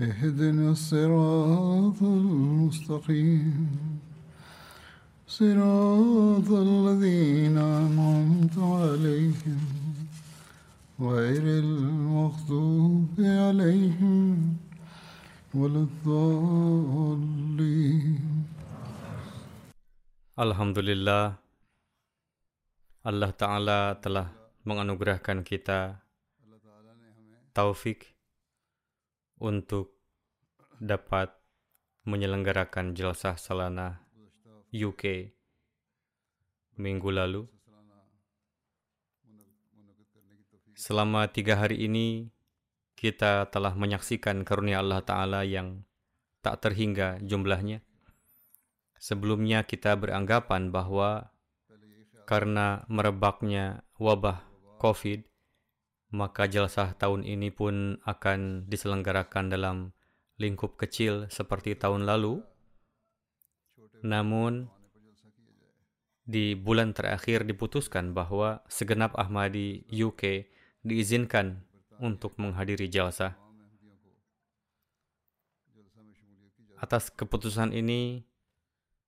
اهدنا الصراط المستقيم صراط الذين أنعمت عليهم غير المغضوب عليهم ولا الضالين Alhamdulillah Allah Ta'ala telah menganugerahkan kita taufik untuk dapat menyelenggarakan jelasah salana UK minggu lalu. Selama tiga hari ini, kita telah menyaksikan karunia Allah Ta'ala yang tak terhingga jumlahnya. Sebelumnya kita beranggapan bahwa karena merebaknya wabah COVID, maka jalsah tahun ini pun akan diselenggarakan dalam lingkup kecil seperti tahun lalu. Namun, di bulan terakhir diputuskan bahwa segenap Ahmadi UK diizinkan untuk menghadiri jalsah. Atas keputusan ini,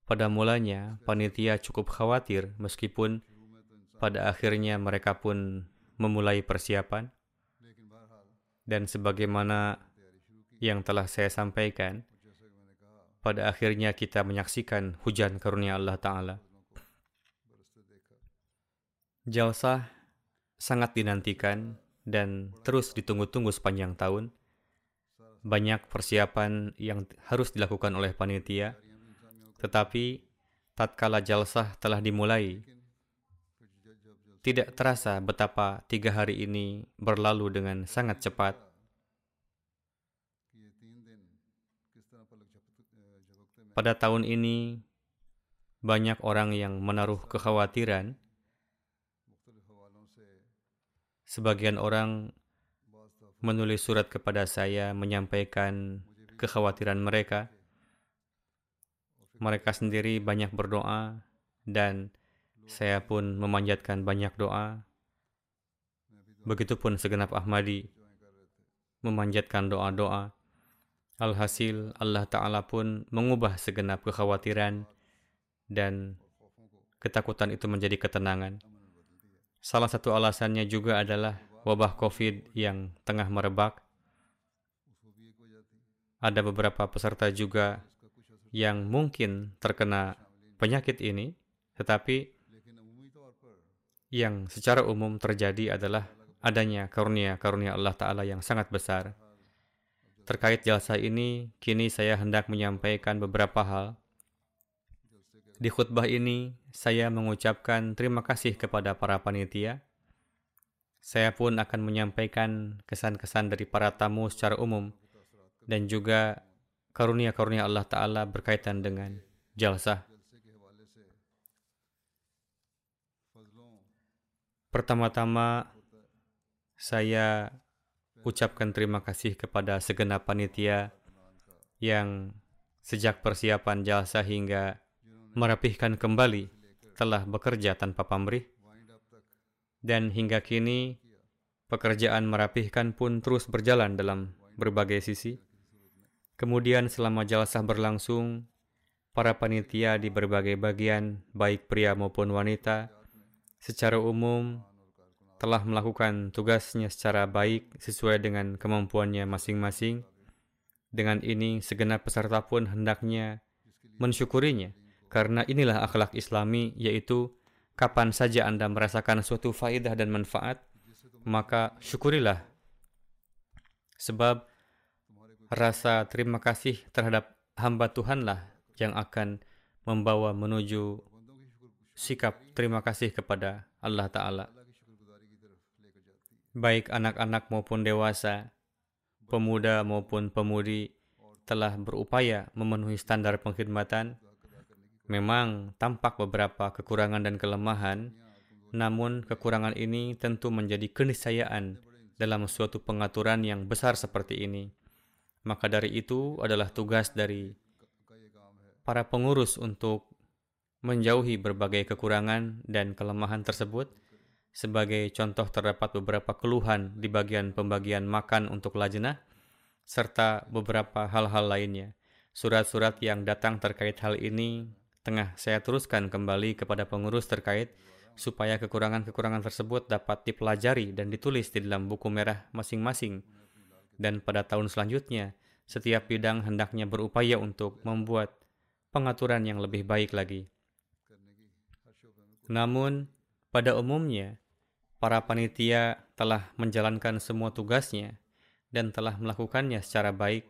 pada mulanya panitia cukup khawatir meskipun pada akhirnya mereka pun memulai persiapan. Dan sebagaimana yang telah saya sampaikan, pada akhirnya kita menyaksikan hujan karunia Allah Ta'ala. Jalsah sangat dinantikan dan terus ditunggu-tunggu sepanjang tahun. Banyak persiapan yang harus dilakukan oleh panitia, tetapi tatkala jalsah telah dimulai, tidak terasa betapa tiga hari ini berlalu dengan sangat cepat. Pada tahun ini, banyak orang yang menaruh kekhawatiran. Sebagian orang menulis surat kepada saya menyampaikan kekhawatiran mereka. Mereka sendiri banyak berdoa dan saya pun memanjatkan banyak doa. Begitupun segenap Ahmadi memanjatkan doa-doa. Alhasil Allah Ta'ala pun mengubah segenap kekhawatiran dan ketakutan itu menjadi ketenangan. Salah satu alasannya juga adalah wabah COVID yang tengah merebak. Ada beberapa peserta juga yang mungkin terkena penyakit ini, tetapi yang secara umum terjadi adalah adanya karunia-karunia Allah Ta'ala yang sangat besar. Terkait jalsa ini, kini saya hendak menyampaikan beberapa hal. Di khutbah ini, saya mengucapkan terima kasih kepada para panitia. Saya pun akan menyampaikan kesan-kesan dari para tamu secara umum dan juga karunia-karunia Allah Ta'ala berkaitan dengan jalsah. Pertama-tama, saya ucapkan terima kasih kepada segenap panitia yang sejak persiapan jalsa hingga merapihkan kembali telah bekerja tanpa pamrih dan hingga kini pekerjaan merapihkan pun terus berjalan dalam berbagai sisi. Kemudian selama jalsah berlangsung, para panitia di berbagai bagian, baik pria maupun wanita, secara umum telah melakukan tugasnya secara baik sesuai dengan kemampuannya masing-masing. Dengan ini, segenap peserta pun hendaknya mensyukurinya, karena inilah akhlak Islami, yaitu kapan saja Anda merasakan suatu faidah dan manfaat, maka syukurilah. Sebab rasa terima kasih terhadap hamba Tuhanlah yang akan membawa menuju sikap terima kasih kepada Allah Ta'ala. Baik anak-anak maupun dewasa, pemuda maupun pemudi telah berupaya memenuhi standar pengkhidmatan, memang tampak beberapa kekurangan dan kelemahan, namun kekurangan ini tentu menjadi keniscayaan dalam suatu pengaturan yang besar seperti ini. Maka dari itu adalah tugas dari para pengurus untuk menjauhi berbagai kekurangan dan kelemahan tersebut sebagai contoh terdapat beberapa keluhan di bagian pembagian makan untuk lajnah, serta beberapa hal-hal lainnya. Surat-surat yang datang terkait hal ini tengah saya teruskan kembali kepada pengurus terkait supaya kekurangan-kekurangan tersebut dapat dipelajari dan ditulis di dalam buku merah masing-masing. Dan pada tahun selanjutnya, setiap bidang hendaknya berupaya untuk membuat pengaturan yang lebih baik lagi. Namun, pada umumnya, para panitia telah menjalankan semua tugasnya dan telah melakukannya secara baik.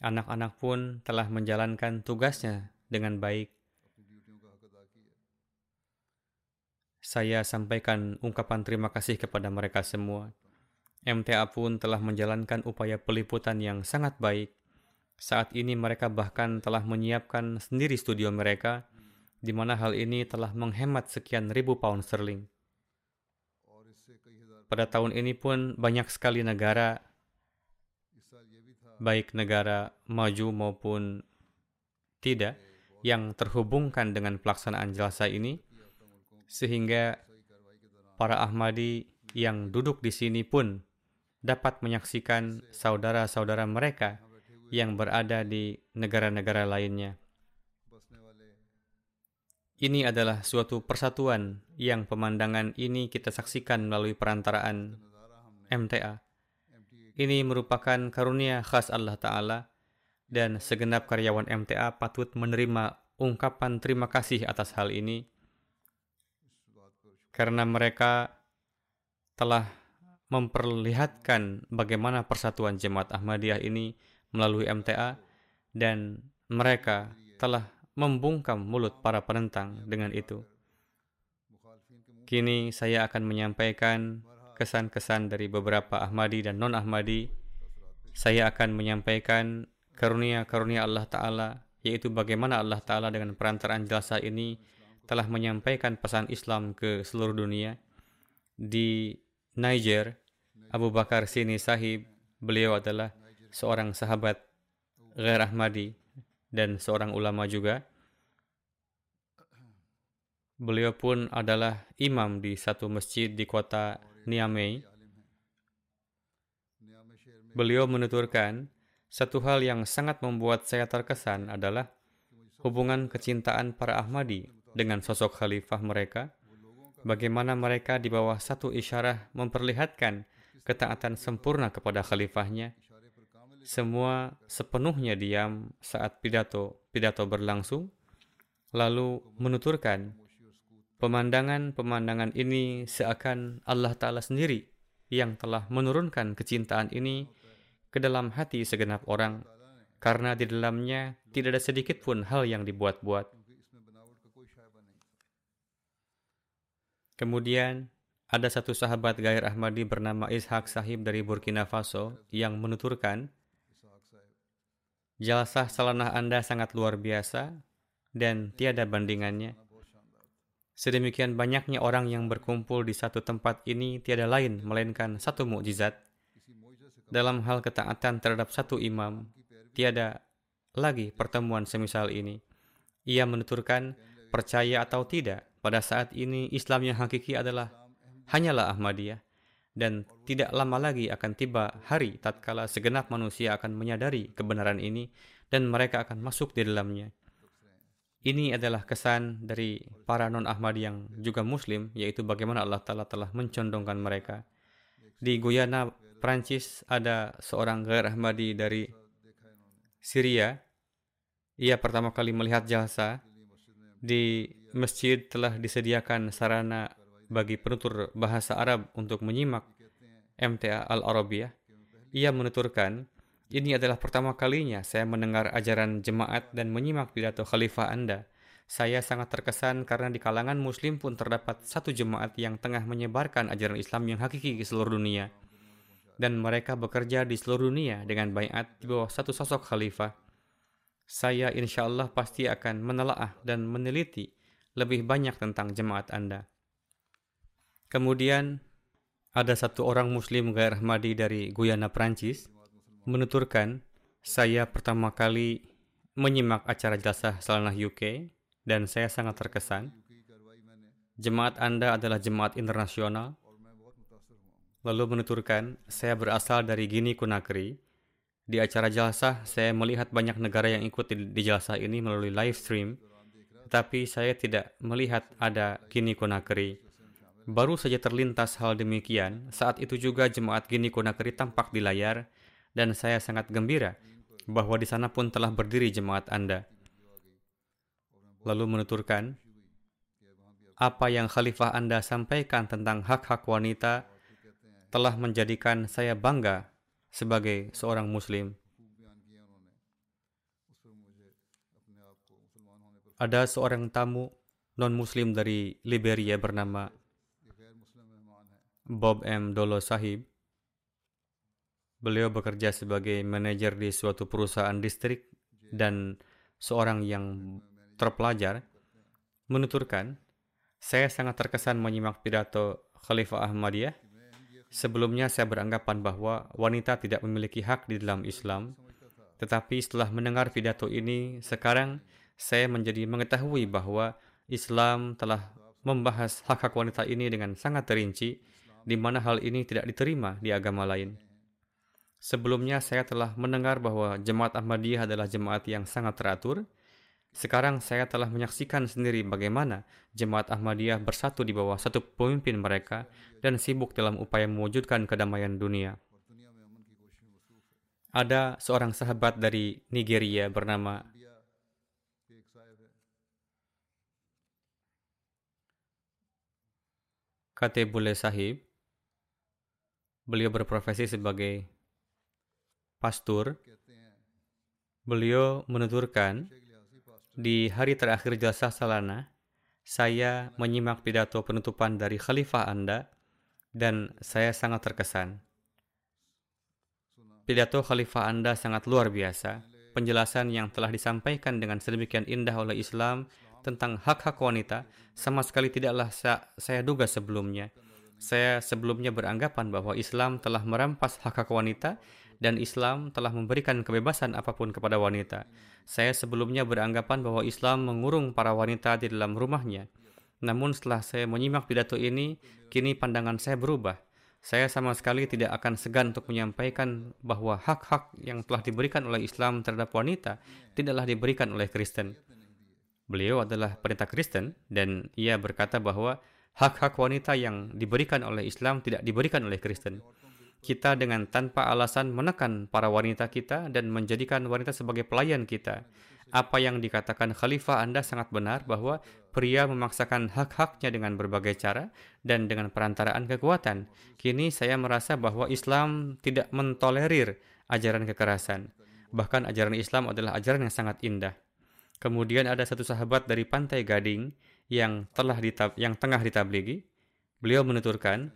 Anak-anak pun telah menjalankan tugasnya dengan baik. Saya sampaikan ungkapan terima kasih kepada mereka semua. MTA pun telah menjalankan upaya peliputan yang sangat baik. Saat ini mereka bahkan telah menyiapkan sendiri studio mereka, di mana hal ini telah menghemat sekian ribu pound sterling. Pada tahun ini pun banyak sekali negara, baik negara maju maupun tidak, yang terhubungkan dengan pelaksanaan jalsa ini, sehingga para Ahmadi yang duduk di sini pun dapat menyaksikan saudara-saudara mereka yang berada di negara-negara lainnya. Ini adalah suatu persatuan yang pemandangan ini kita saksikan melalui perantaraan MTA. Ini merupakan karunia khas Allah Ta'ala dan segenap karyawan MTA patut menerima ungkapan terima kasih atas hal ini karena mereka telah memperlihatkan bagaimana persatuan jemaat Ahmadiyah ini melalui MTA dan mereka telah membungkam mulut para penentang dengan itu. Kini saya akan menyampaikan kesan-kesan dari beberapa Ahmadi dan non-Ahmadi. Saya akan menyampaikan karunia-karunia Allah Ta'ala, yaitu bagaimana Allah Ta'ala dengan perantaraan jalsa ini telah menyampaikan pesan Islam ke seluruh dunia. Di Niger, Abu Bakar Sini Sahib, beliau adalah seorang sahabat Ghair Ahmadi dan seorang ulama juga. Beliau pun adalah imam di satu masjid di kota Niamey. Beliau menuturkan, satu hal yang sangat membuat saya terkesan adalah hubungan kecintaan para Ahmadi dengan sosok khalifah mereka, bagaimana mereka di bawah satu isyarah memperlihatkan ketaatan sempurna kepada khalifahnya. Semua sepenuhnya diam saat pidato pidato berlangsung, lalu menuturkan Pemandangan-pemandangan ini seakan Allah Ta'ala sendiri yang telah menurunkan kecintaan ini ke dalam hati segenap orang, karena di dalamnya tidak ada sedikit pun hal yang dibuat-buat. Kemudian, ada satu sahabat Gair Ahmadi bernama Ishak Sahib dari Burkina Faso yang menuturkan, Jalsah salanah Anda sangat luar biasa dan tiada bandingannya. Sedemikian banyaknya orang yang berkumpul di satu tempat ini tiada lain melainkan satu mukjizat. Dalam hal ketaatan terhadap satu imam, tiada lagi pertemuan semisal ini. Ia menuturkan, percaya atau tidak, pada saat ini Islam yang hakiki adalah hanyalah Ahmadiyah. Dan tidak lama lagi akan tiba hari tatkala segenap manusia akan menyadari kebenaran ini dan mereka akan masuk di dalamnya. Ini adalah kesan dari para non-Ahmadi yang juga Muslim, yaitu bagaimana Allah Ta'ala telah mencondongkan mereka. Di Guyana, Prancis, ada seorang Ghair Ahmadi dari Syria, ia pertama kali melihat jalsa di masjid telah disediakan sarana bagi penutur bahasa Arab untuk menyimak MTA Al-Arabiyah. Ia menuturkan, ini adalah pertama kalinya saya mendengar ajaran jemaat dan menyimak pidato khalifah Anda. Saya sangat terkesan karena di kalangan muslim pun terdapat satu jemaat yang tengah menyebarkan ajaran Islam yang hakiki ke seluruh dunia. Dan mereka bekerja di seluruh dunia dengan bayat di bawah satu sosok khalifah. Saya insya Allah pasti akan menelaah dan meneliti lebih banyak tentang jemaat Anda. Kemudian ada satu orang Muslim Gair Ahmadi dari Guyana, Prancis, menuturkan, saya pertama kali menyimak acara jasa Salanah UK dan saya sangat terkesan. Jemaat Anda adalah jemaat internasional. Lalu menuturkan, saya berasal dari Gini Conakry. Di acara jalsah, saya melihat banyak negara yang ikut di, di jalsah ini melalui live stream, tetapi saya tidak melihat ada Gini Conakry. Baru saja terlintas hal demikian, saat itu juga jemaat Gini Conakry tampak di layar, dan saya sangat gembira bahwa di sana pun telah berdiri jemaat Anda lalu menuturkan, apa yang khalifah Anda sampaikan tentang hak-hak wanita telah menjadikan saya bangga sebagai seorang muslim. Ada seorang tamu non-muslim dari Liberia bernama Bob M. Dolo Sahib. Beliau bekerja sebagai manajer di suatu perusahaan distrik dan seorang yang terpelajar, menuturkan, saya sangat terkesan menyimak pidato Khalifah Ahmadiyah. Sebelumnya saya beranggapan bahwa wanita tidak memiliki hak di dalam Islam, tetapi setelah mendengar pidato ini, sekarang saya menjadi mengetahui bahwa Islam telah membahas hak-hak wanita ini dengan sangat terinci, di mana hal ini tidak diterima di agama lain. Sebelumnya saya telah mendengar bahwa jemaat Ahmadiyah adalah jemaat yang sangat teratur, sekarang saya telah menyaksikan sendiri bagaimana jemaat Ahmadiyah bersatu di bawah satu pemimpin mereka dan sibuk dalam upaya mewujudkan kedamaian dunia. Ada seorang sahabat dari Nigeria bernama Katebule Sahib. Beliau berprofesi sebagai pastor. Beliau menuturkan di hari terakhir jasa salana, saya menyimak pidato penutupan dari khalifah Anda dan saya sangat terkesan. Pidato khalifah Anda sangat luar biasa. Penjelasan yang telah disampaikan dengan sedemikian indah oleh Islam tentang hak-hak wanita sama sekali tidaklah saya duga sebelumnya. Saya sebelumnya beranggapan bahwa Islam telah merampas hak-hak wanita dan Islam telah memberikan kebebasan apa pun kepada wanita. Saya sebelumnya beranggapan bahwa Islam mengurung para wanita di dalam rumahnya. Namun setelah saya menyimak pidato ini, kini pandangan saya berubah. Saya sama sekali tidak akan segan untuk menyampaikan bahwa hak-hak yang telah diberikan oleh Islam terhadap wanita tidaklah diberikan oleh Kristen. Beliau adalah pendeta Kristen dan ia berkata bahwa hak-hak wanita yang diberikan oleh Islam tidak diberikan oleh Kristen kita dengan tanpa alasan menekan para wanita kita dan menjadikan wanita sebagai pelayan kita. Apa yang dikatakan khalifah Anda sangat benar bahwa pria memaksakan hak-haknya dengan berbagai cara dan dengan perantaraan kekuatan. Kini saya merasa bahwa Islam tidak mentolerir ajaran kekerasan. Bahkan ajaran Islam adalah ajaran yang sangat indah. Kemudian ada satu sahabat dari Pantai Gading yang telah ditab yang tengah ditabligi. Beliau menuturkan,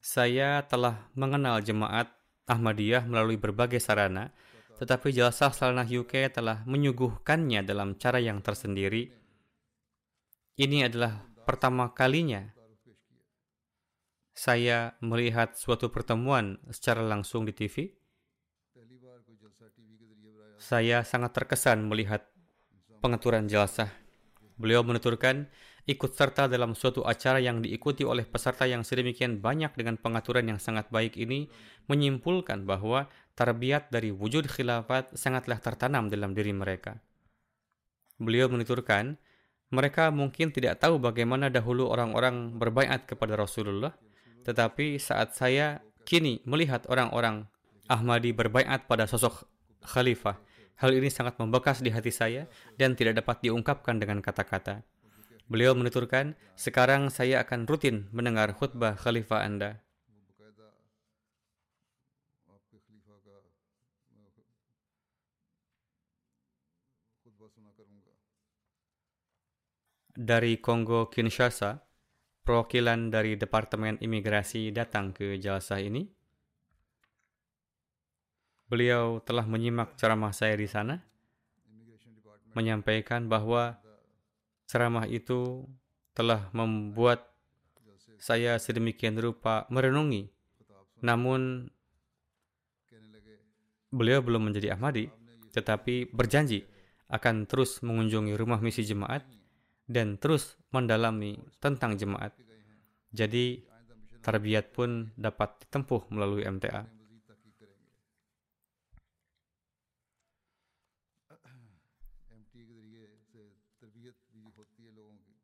Saya telah mengenal jemaat Ahmadiyah melalui berbagai sarana, tetapi jasa Salanah UK telah menyuguhkannya dalam cara yang tersendiri. Ini adalah pertama kalinya saya melihat suatu pertemuan secara langsung di TV. Saya sangat terkesan melihat pengaturan jelasah. Beliau menuturkan, ikut serta dalam suatu acara yang diikuti oleh peserta yang sedemikian banyak dengan pengaturan yang sangat baik ini menyimpulkan bahwa terbiat dari wujud khilafat sangatlah tertanam dalam diri mereka. Beliau menuturkan, mereka mungkin tidak tahu bagaimana dahulu orang-orang berbaiat kepada Rasulullah, tetapi saat saya kini melihat orang-orang Ahmadi berbaiat pada sosok khalifah. Hal ini sangat membekas di hati saya dan tidak dapat diungkapkan dengan kata-kata. Beliau menuturkan, sekarang saya akan rutin mendengar khutbah khalifah Anda. Dari Kongo Kinshasa, perwakilan dari Departemen Imigrasi datang ke jalsah ini. Beliau telah menyimak ceramah saya di sana, menyampaikan bahwa ceramah itu telah membuat saya sedemikian rupa merenungi. Namun, beliau belum menjadi Ahmadi, tetapi berjanji akan terus mengunjungi rumah misi jemaat dan terus mendalami tentang jemaat. Jadi, tarbiyat pun dapat ditempuh melalui MTA.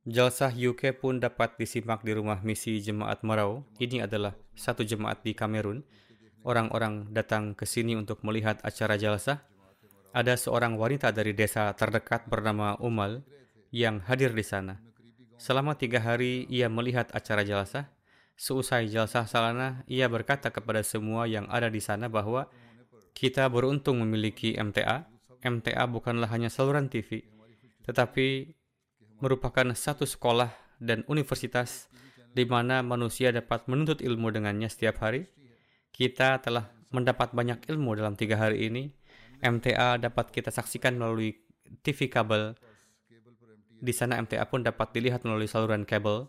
Jalsah UK pun dapat disimak di rumah misi jemaat Merau. Ini adalah satu jemaat di Kamerun. Orang-orang datang ke sini untuk melihat acara jalsah. Ada seorang wanita dari desa terdekat bernama Umal yang hadir di sana. Selama tiga hari ia melihat acara jalsah. Seusai jalsah salana, ia berkata kepada semua yang ada di sana bahwa kita beruntung memiliki MTA. MTA bukanlah hanya saluran TV, tetapi merupakan satu sekolah dan universitas di mana manusia dapat menuntut ilmu dengannya setiap hari. Kita telah mendapat banyak ilmu dalam tiga hari ini. MTA dapat kita saksikan melalui TV kabel di sana MTA pun dapat dilihat melalui saluran kabel.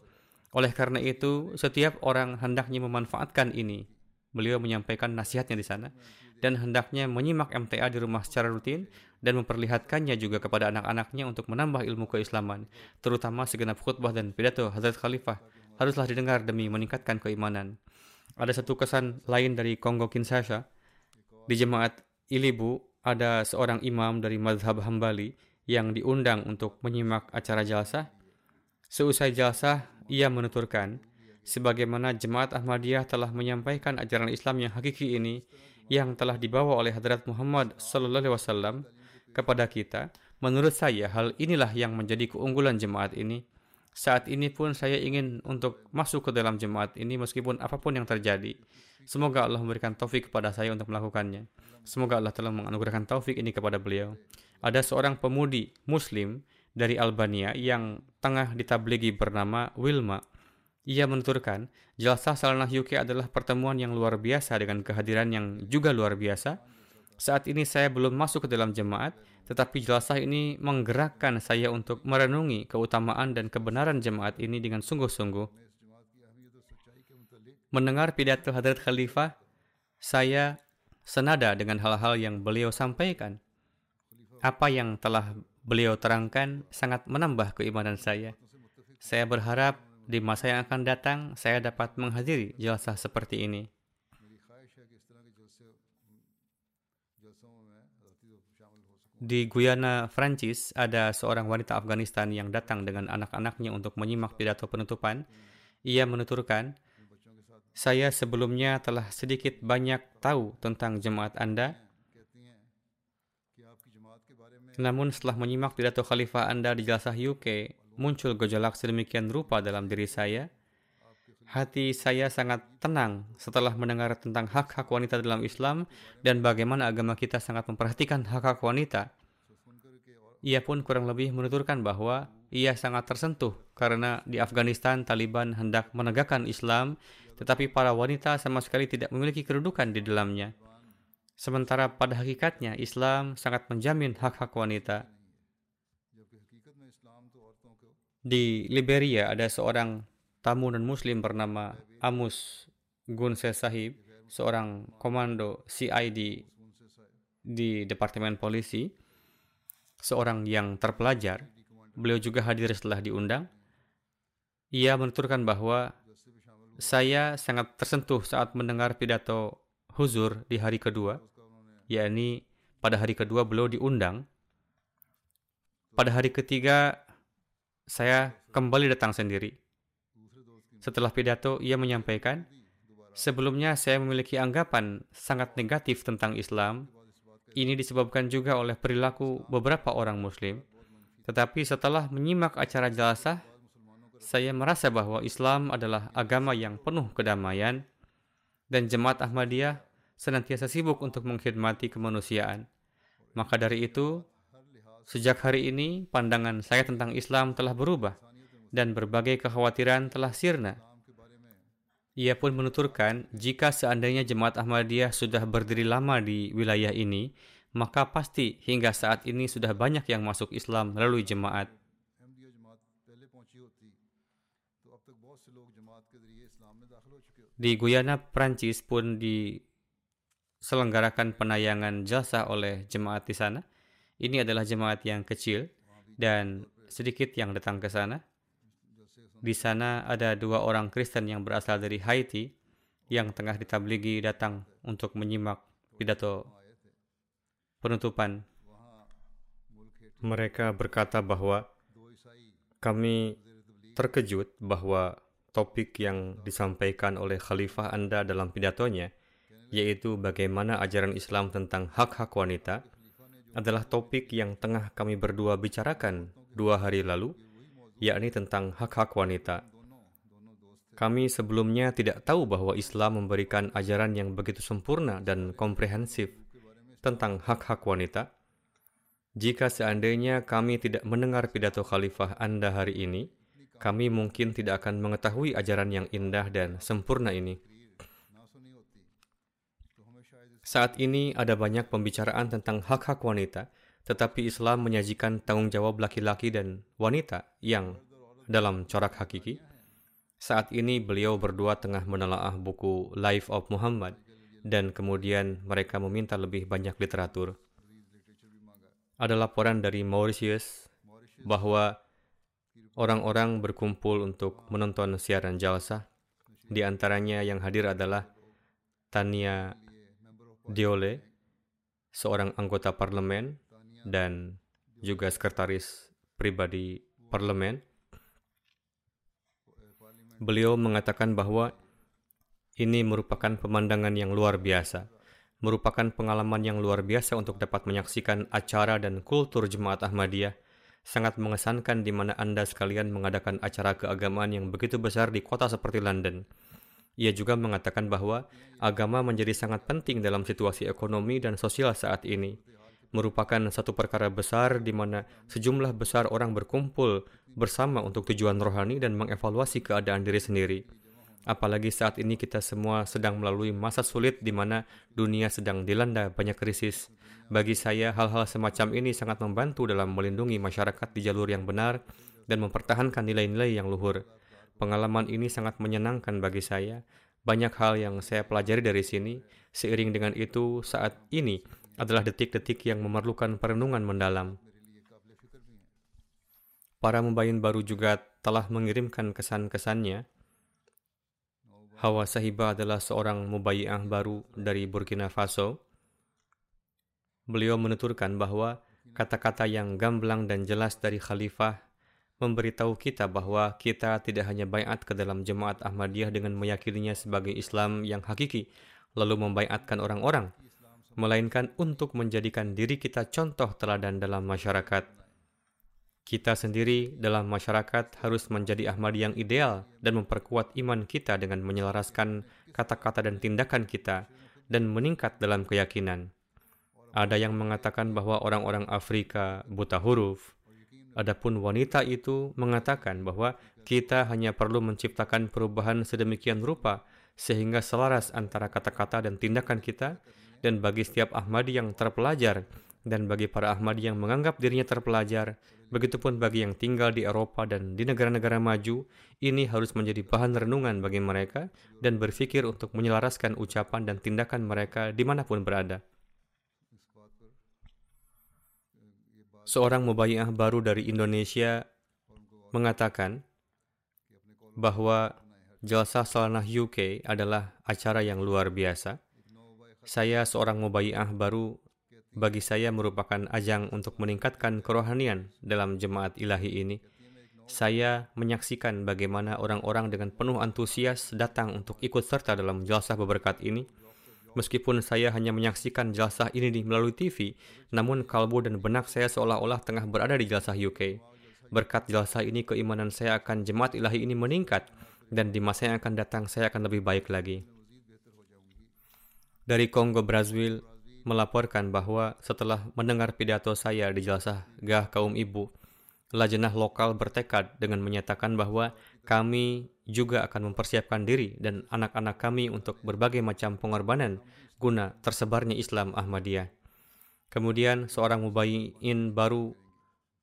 Oleh karena itu, setiap orang hendaknya memanfaatkan ini. Beliau menyampaikan nasihatnya di sana dan hendaknya menyimak MTA di rumah secara rutin dan memperlihatkannya juga kepada anak-anaknya untuk menambah ilmu keislaman, terutama segenap khutbah dan pidato Hazrat Khalifah haruslah didengar demi meningkatkan keimanan. Ada satu kesan lain dari Kongo Kinshasa. Di jemaat Ilibu ada seorang imam dari mazhab Hambali yang diundang untuk menyimak acara jalsah. Seusai jalsah, ia menuturkan, sebagaimana jemaat Ahmadiyah telah menyampaikan ajaran Islam yang hakiki ini, yang telah dibawa oleh Hadrat Muhammad Sallallahu Alaihi Wasallam kepada kita, menurut saya hal inilah yang menjadi keunggulan jemaat ini. Saat ini pun saya ingin untuk masuk ke dalam jemaat ini meskipun apa pun yang terjadi. Semoga Allah memberikan taufik kepada saya untuk melakukannya. Semoga Allah telah menganugerahkan taufik ini kepada beliau ada seorang pemudi Muslim dari Albania yang tengah ditabligi bernama Wilma. Ia menuturkan, Jalsah Salanah UK adalah pertemuan yang luar biasa dengan kehadiran yang juga luar biasa. Saat ini saya belum masuk ke dalam jemaat, tetapi Jalsah ini menggerakkan saya untuk merenungi keutamaan dan kebenaran jemaat ini dengan sungguh-sungguh. Mendengar pidato Hadrat Khalifah, saya senada dengan hal-hal yang beliau sampaikan apa yang telah beliau terangkan sangat menambah keimanan saya. Saya berharap di masa yang akan datang saya dapat menghadiri jalsah seperti ini. Di Guyana, Prancis, ada seorang wanita Afghanistan yang datang dengan anak-anaknya untuk menyimak pidato penutupan. Ia menuturkan, saya sebelumnya telah sedikit banyak tahu tentang jemaat Anda, namun setelah menyimak pidato khalifah Anda di Jalsah UK, muncul gejolak sedemikian rupa dalam diri saya. Hati saya sangat tenang setelah mendengar tentang hak-hak wanita dalam Islam dan bagaimana agama kita sangat memperhatikan hak-hak wanita. Ia pun kurang lebih menuturkan bahwa ia sangat tersentuh karena di Afghanistan Taliban hendak menegakkan Islam, tetapi para wanita sama sekali tidak memiliki kedudukan di dalamnya. Sementara pada hakikatnya Islam sangat menjamin hak-hak wanita. Di Liberia ada seorang tamu non muslim bernama Amus Gunse Sahib, seorang komando CID di Departemen Polisi, seorang yang terpelajar. Beliau juga hadir setelah diundang. Ia menuturkan bahwa saya sangat tersentuh saat mendengar pidato huzur di hari kedua, yakni pada hari kedua beliau diundang. Pada hari ketiga saya kembali datang sendiri. Setelah pidato, ia menyampaikan, Sebelumnya saya memiliki anggapan sangat negatif tentang Islam. Ini disebabkan juga oleh perilaku beberapa orang Muslim. Tetapi setelah menyimak acara jelasah, saya merasa bahwa Islam adalah agama yang penuh kedamaian dan jemaat Ahmadiyah senantiasa sibuk untuk mengkhidmati kemanusiaan. Maka dari itu, sejak hari ini pandangan saya tentang Islam telah berubah dan berbagai kekhawatiran telah sirna. Ia pun menuturkan, jika seandainya jemaat Ahmadiyah sudah berdiri lama di wilayah ini, maka pasti hingga saat ini sudah banyak yang masuk Islam melalui jemaat. Di Guyana, Prancis pun diselenggarakan penayangan jasa oleh jemaat di sana. Ini adalah jemaat yang kecil dan sedikit yang datang ke sana. Di sana ada dua orang Kristen yang berasal dari Haiti yang tengah ditabligi datang untuk menyimak pidato penutupan. Mereka berkata bahwa kami terkejut bahwa topik yang disampaikan oleh khalifah Anda dalam pidatonya, yaitu bagaimana ajaran Islam tentang hak-hak wanita, adalah topik yang tengah kami berdua bicarakan dua hari lalu yakni tentang hak-hak wanita. Kami sebelumnya tidak tahu bahwa Islam memberikan ajaran yang begitu sempurna dan komprehensif tentang hak-hak wanita. Jika seandainya kami tidak mendengar pidato khalifah Anda hari ini, kami mungkin tidak akan mengetahui ajaran yang indah dan sempurna ini. Saat ini ada banyak pembicaraan tentang hak-hak wanita, tetapi Islam menyajikan tanggung jawab laki-laki dan wanita yang dalam corak hakiki. Saat ini beliau berdua tengah menelaah buku Life of Muhammad dan kemudian mereka meminta lebih banyak literatur. Ada laporan dari Mauritius bahwa orang-orang berkumpul untuk menonton siaran jalsa. Di antaranya yang hadir adalah Tania Diole, seorang anggota parlemen dan juga sekretaris pribadi parlemen. Beliau mengatakan bahwa ini merupakan pemandangan yang luar biasa, merupakan pengalaman yang luar biasa untuk dapat menyaksikan acara dan kultur jemaat Ahmadiyah. Sangat mengesankan di mana Anda sekalian mengadakan acara keagamaan yang begitu besar di kota seperti London. Ia juga mengatakan bahwa agama menjadi sangat penting dalam situasi ekonomi dan sosial saat ini merupakan satu perkara besar di mana sejumlah besar orang berkumpul bersama untuk tujuan rohani dan mengevaluasi keadaan diri sendiri. Apalagi saat ini kita semua sedang melalui masa sulit di mana dunia sedang dilanda banyak krisis. Bagi saya, hal-hal semacam ini sangat membantu dalam melindungi masyarakat di jalur yang benar dan mempertahankan nilai-nilai yang luhur. Pengalaman ini sangat menyenangkan bagi saya. Banyak hal yang saya pelajari dari sini. Seiring dengan itu, saat ini adalah detik-detik yang memerlukan perenungan mendalam. Para mubayin baru juga telah mengirimkan kesan-kesannya. Hawa Sahiba adalah seorang mubayyah baru dari Burkina Faso. Beliau menuturkan bahwa kata-kata yang gamblang dan jelas dari khalifah memberitahu kita bahwa kita tidak hanya bayat ke dalam jemaat Ahmadiyah dengan meyakininya sebagai Islam yang hakiki, lalu membayatkan orang-orang, melainkan untuk menjadikan diri kita contoh teladan dalam masyarakat. Kita sendiri dalam masyarakat harus menjadi Ahmadi yang ideal dan memperkuat iman kita dengan menyelaraskan kata-kata dan tindakan kita dan meningkat dalam keyakinan. Ada yang mengatakan bahwa orang-orang Afrika buta huruf. Adapun wanita itu mengatakan bahwa kita hanya perlu menciptakan perubahan sedemikian rupa sehingga selaras antara kata-kata dan tindakan kita dan bagi setiap Ahmadi yang terpelajar dan bagi para Ahmadi yang menganggap dirinya terpelajar, begitupun bagi yang tinggal di Eropa dan di negara-negara maju, ini harus menjadi bahan renungan bagi mereka dan berpikir untuk menyelaraskan ucapan dan tindakan mereka di mana pun berada. Seorang mubayyah baru dari Indonesia mengatakan bahwa Jalsah Salanah UK adalah acara yang luar biasa saya seorang mubayyah baru bagi saya merupakan ajang untuk meningkatkan kerohanian dalam jemaat ilahi ini. saya menyaksikan bagaimana orang-orang dengan penuh antusias datang untuk ikut serta dalam jelasah berkat ini. Meskipun saya hanya menyaksikan jelasah ini di melalui TV, namun kalbu dan benak saya seolah-olah tengah berada di jelasah UK. Berkat jelasah ini, keimanan saya akan jemaat ilahi ini meningkat, dan di masa yang akan datang saya akan lebih baik lagi. Dari Kongo Brazil melaporkan bahwa setelah mendengar pidato saya di jelasah gah kaum ibu, Lajenah lokal bertekad dengan menyatakan bahwa kami juga akan mempersiapkan diri dan anak-anak kami untuk berbagai macam pengorbanan guna tersebarnya Islam Ahmadiyah. Kemudian seorang mubayyin baru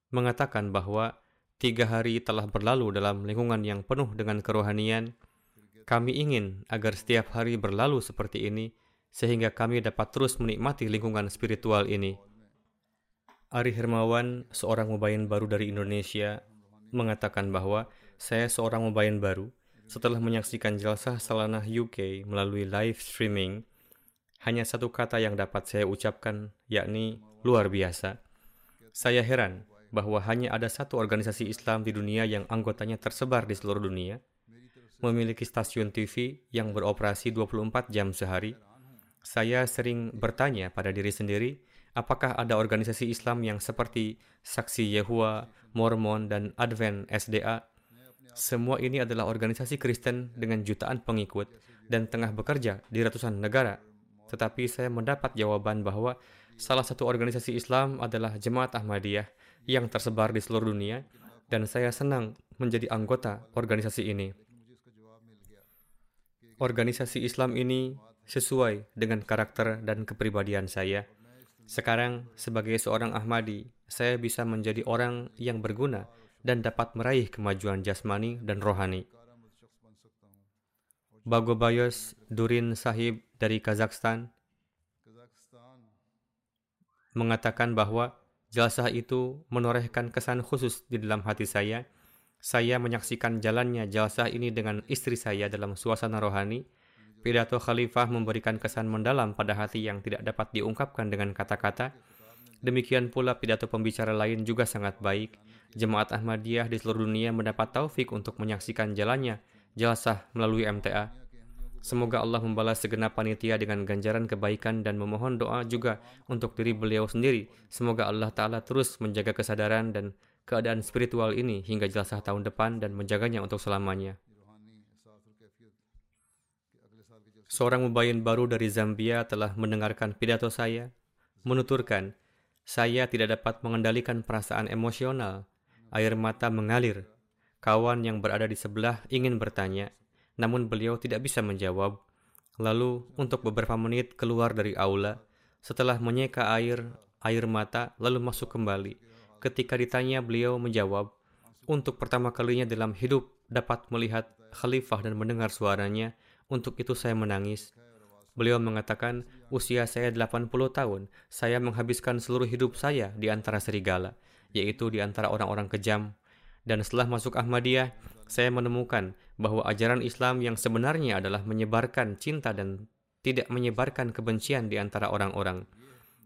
mengatakan bahwa tiga hari telah berlalu dalam lingkungan yang penuh dengan kerohanian. Kami ingin agar setiap hari berlalu seperti ini sehingga kami dapat terus menikmati lingkungan spiritual ini. Ari Hermawan, seorang mubayin baru dari Indonesia, mengatakan bahwa saya seorang mubayin baru. Setelah menyaksikan jelasah Salanah UK melalui live streaming, hanya satu kata yang dapat saya ucapkan, yakni luar biasa. Saya heran bahwa hanya ada satu organisasi Islam di dunia yang anggotanya tersebar di seluruh dunia, memiliki stasiun TV yang beroperasi 24 jam sehari. Saya sering bertanya pada diri sendiri, apakah ada organisasi Islam yang seperti Saksi Yehua, Mormon, dan Advent SDA? Semua ini adalah organisasi Kristen dengan jutaan pengikut dan tengah bekerja di ratusan negara. Tetapi saya mendapat jawaban bahwa salah satu organisasi Islam adalah Jemaat Ahmadiyah yang tersebar di seluruh dunia dan saya senang menjadi anggota organisasi ini. Organisasi Islam ini sesuai dengan karakter dan kepribadian saya. Sekarang, sebagai seorang Ahmadi, saya bisa menjadi orang yang berguna dan dapat meraih kemajuan jasmani dan rohani. Bagobayos Durin Sahib dari Kazakhstan mengatakan bahwa jelasah itu menorehkan kesan khusus di dalam hati saya. Saya menyaksikan jalannya jelasah ini dengan istri saya dalam suasana rohani, Pidato khalifah memberikan kesan mendalam pada hati yang tidak dapat diungkapkan dengan kata-kata. Demikian pula pidato pembicara lain juga sangat baik. Jemaat Ahmadiyah di seluruh dunia mendapat taufik untuk menyaksikan jalannya jelasah melalui MTA. Semoga Allah membalas segenap panitia dengan ganjaran kebaikan dan memohon doa juga untuk diri beliau sendiri. Semoga Allah Ta'ala terus menjaga kesadaran dan keadaan spiritual ini hingga jelasah tahun depan dan menjaganya untuk selamanya. Seorang mubayin baru dari Zambia telah mendengarkan pidato saya, menuturkan, saya tidak dapat mengendalikan perasaan emosional. Air mata mengalir. Kawan yang berada di sebelah ingin bertanya, namun beliau tidak bisa menjawab. Lalu, untuk beberapa menit keluar dari aula, setelah menyeka air, air mata, lalu masuk kembali. Ketika ditanya, beliau menjawab, untuk pertama kalinya dalam hidup dapat melihat khalifah dan mendengar suaranya, untuk itu saya menangis. Beliau mengatakan, usia saya 80 tahun, saya menghabiskan seluruh hidup saya di antara serigala, yaitu di antara orang-orang kejam. Dan setelah masuk Ahmadiyah, saya menemukan bahwa ajaran Islam yang sebenarnya adalah menyebarkan cinta dan tidak menyebarkan kebencian di antara orang-orang.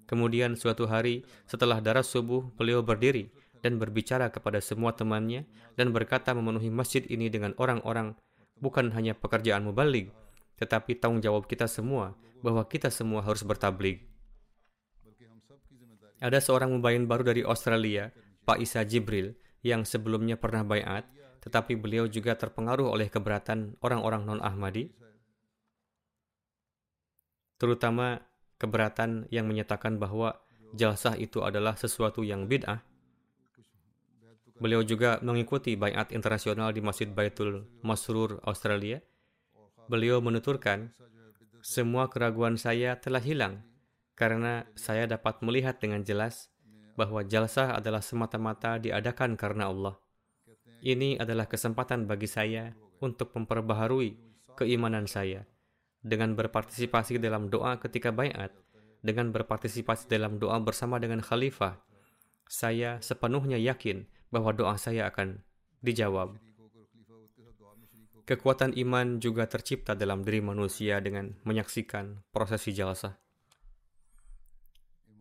Kemudian suatu hari, setelah darah subuh, beliau berdiri dan berbicara kepada semua temannya dan berkata memenuhi masjid ini dengan orang-orang bukan hanya pekerjaan mubalik, tetapi tanggung jawab kita semua bahwa kita semua harus bertablik. Ada seorang mubayin baru dari Australia, Pak Isa Jibril, yang sebelumnya pernah bayat, tetapi beliau juga terpengaruh oleh keberatan orang-orang non-Ahmadi, terutama keberatan yang menyatakan bahwa jalsah itu adalah sesuatu yang bid'ah, Beliau juga mengikuti bayat internasional di Masjid Baitul Masrur, Australia. Beliau menuturkan, semua keraguan saya telah hilang karena saya dapat melihat dengan jelas bahwa jalsah adalah semata-mata diadakan karena Allah. Ini adalah kesempatan bagi saya untuk memperbaharui keimanan saya dengan berpartisipasi dalam doa ketika bayat, dengan berpartisipasi dalam doa bersama dengan khalifah. Saya sepenuhnya yakin bahwa doa saya akan dijawab. Kekuatan iman juga tercipta dalam diri manusia dengan menyaksikan prosesi jalsah.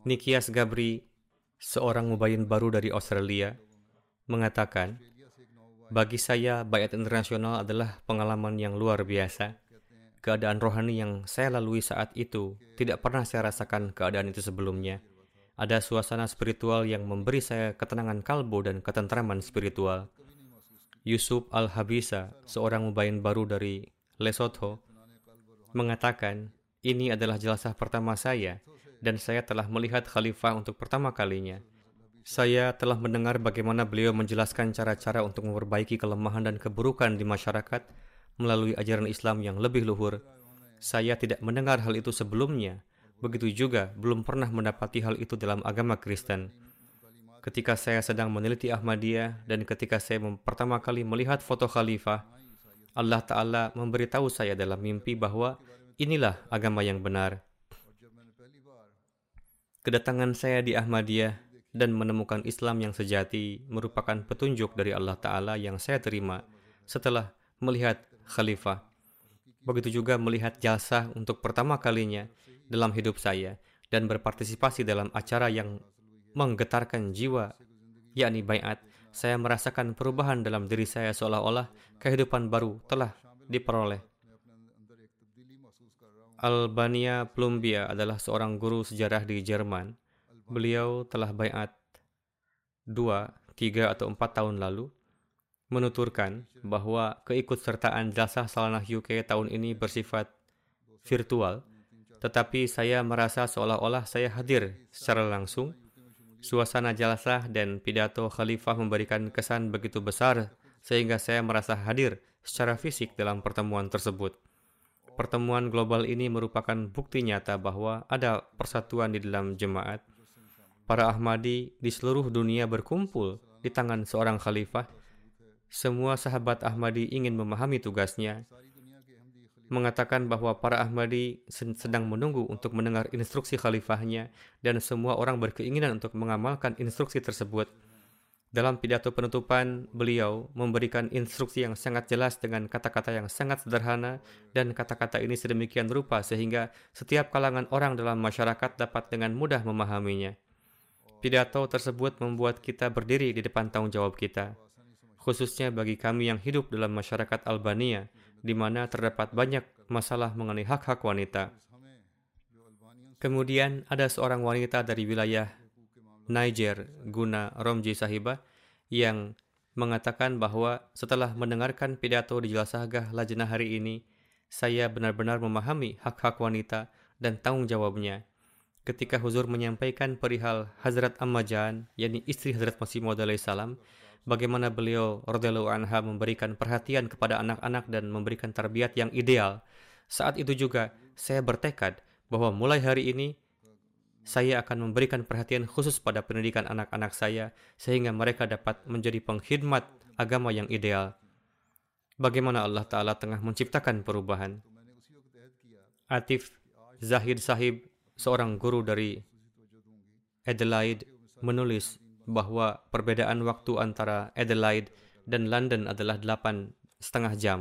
Nikias Gabri, seorang mubayin baru dari Australia, mengatakan, Bagi saya, bayat internasional adalah pengalaman yang luar biasa. Keadaan rohani yang saya lalui saat itu tidak pernah saya rasakan keadaan itu sebelumnya. Ada suasana spiritual yang memberi saya ketenangan kalbu dan ketentraman spiritual. Yusuf Al-Habisa, seorang mubayin baru dari Lesotho, mengatakan, ini adalah jelasah pertama saya dan saya telah melihat khalifah untuk pertama kalinya. Saya telah mendengar bagaimana beliau menjelaskan cara-cara untuk memperbaiki kelemahan dan keburukan di masyarakat melalui ajaran Islam yang lebih luhur. Saya tidak mendengar hal itu sebelumnya. Begitu juga belum pernah mendapati hal itu dalam agama Kristen. Ketika saya sedang meneliti Ahmadiyah dan ketika saya pertama kali melihat foto khalifah, Allah Ta'ala memberitahu saya dalam mimpi bahwa inilah agama yang benar. Kedatangan saya di Ahmadiyah dan menemukan Islam yang sejati merupakan petunjuk dari Allah Ta'ala yang saya terima setelah melihat khalifah. Begitu juga melihat jasa untuk pertama kalinya dalam hidup saya dan berpartisipasi dalam acara yang menggetarkan jiwa, yakni bayat, saya merasakan perubahan dalam diri saya seolah-olah kehidupan baru telah diperoleh. Albania Plumbia adalah seorang guru sejarah di Jerman. Beliau telah bayat dua, tiga, atau empat tahun lalu, menuturkan bahwa keikutsertaan jasa Salanah UK tahun ini bersifat virtual, tetapi saya merasa seolah-olah saya hadir secara langsung. Suasana jalsah dan pidato khalifah memberikan kesan begitu besar sehingga saya merasa hadir secara fisik dalam pertemuan tersebut. Pertemuan global ini merupakan bukti nyata bahwa ada persatuan di dalam jemaat. Para Ahmadi di seluruh dunia berkumpul di tangan seorang khalifah. Semua sahabat Ahmadi ingin memahami tugasnya, mengatakan bahwa para Ahmadi sedang menunggu untuk mendengar instruksi khalifahnya dan semua orang berkeinginan untuk mengamalkan instruksi tersebut. Dalam pidato penutupan, beliau memberikan instruksi yang sangat jelas dengan kata-kata yang sangat sederhana dan kata-kata ini sedemikian rupa sehingga setiap kalangan orang dalam masyarakat dapat dengan mudah memahaminya. Pidato tersebut membuat kita berdiri di depan tanggung jawab kita, khususnya bagi kami yang hidup dalam masyarakat Albania, di mana terdapat banyak masalah mengenai hak-hak wanita. Kemudian ada seorang wanita dari wilayah Niger Guna Romji Sahiba yang mengatakan bahwa setelah mendengarkan pidato di Jelasahgah Lajnah hari ini, saya benar-benar memahami hak-hak wanita dan tanggung jawabnya. Ketika Huzur menyampaikan perihal Hazrat Ammajan, yakni istri Hazrat Masih Maud salam, bagaimana beliau radhiyallahu anha memberikan perhatian kepada anak-anak dan memberikan terbiat yang ideal. Saat itu juga saya bertekad bahwa mulai hari ini saya akan memberikan perhatian khusus pada pendidikan anak-anak saya sehingga mereka dapat menjadi pengkhidmat agama yang ideal. Bagaimana Allah Ta'ala tengah menciptakan perubahan. Atif Zahid Sahib, seorang guru dari Adelaide, menulis bahwa perbedaan waktu antara Adelaide dan London adalah delapan setengah jam.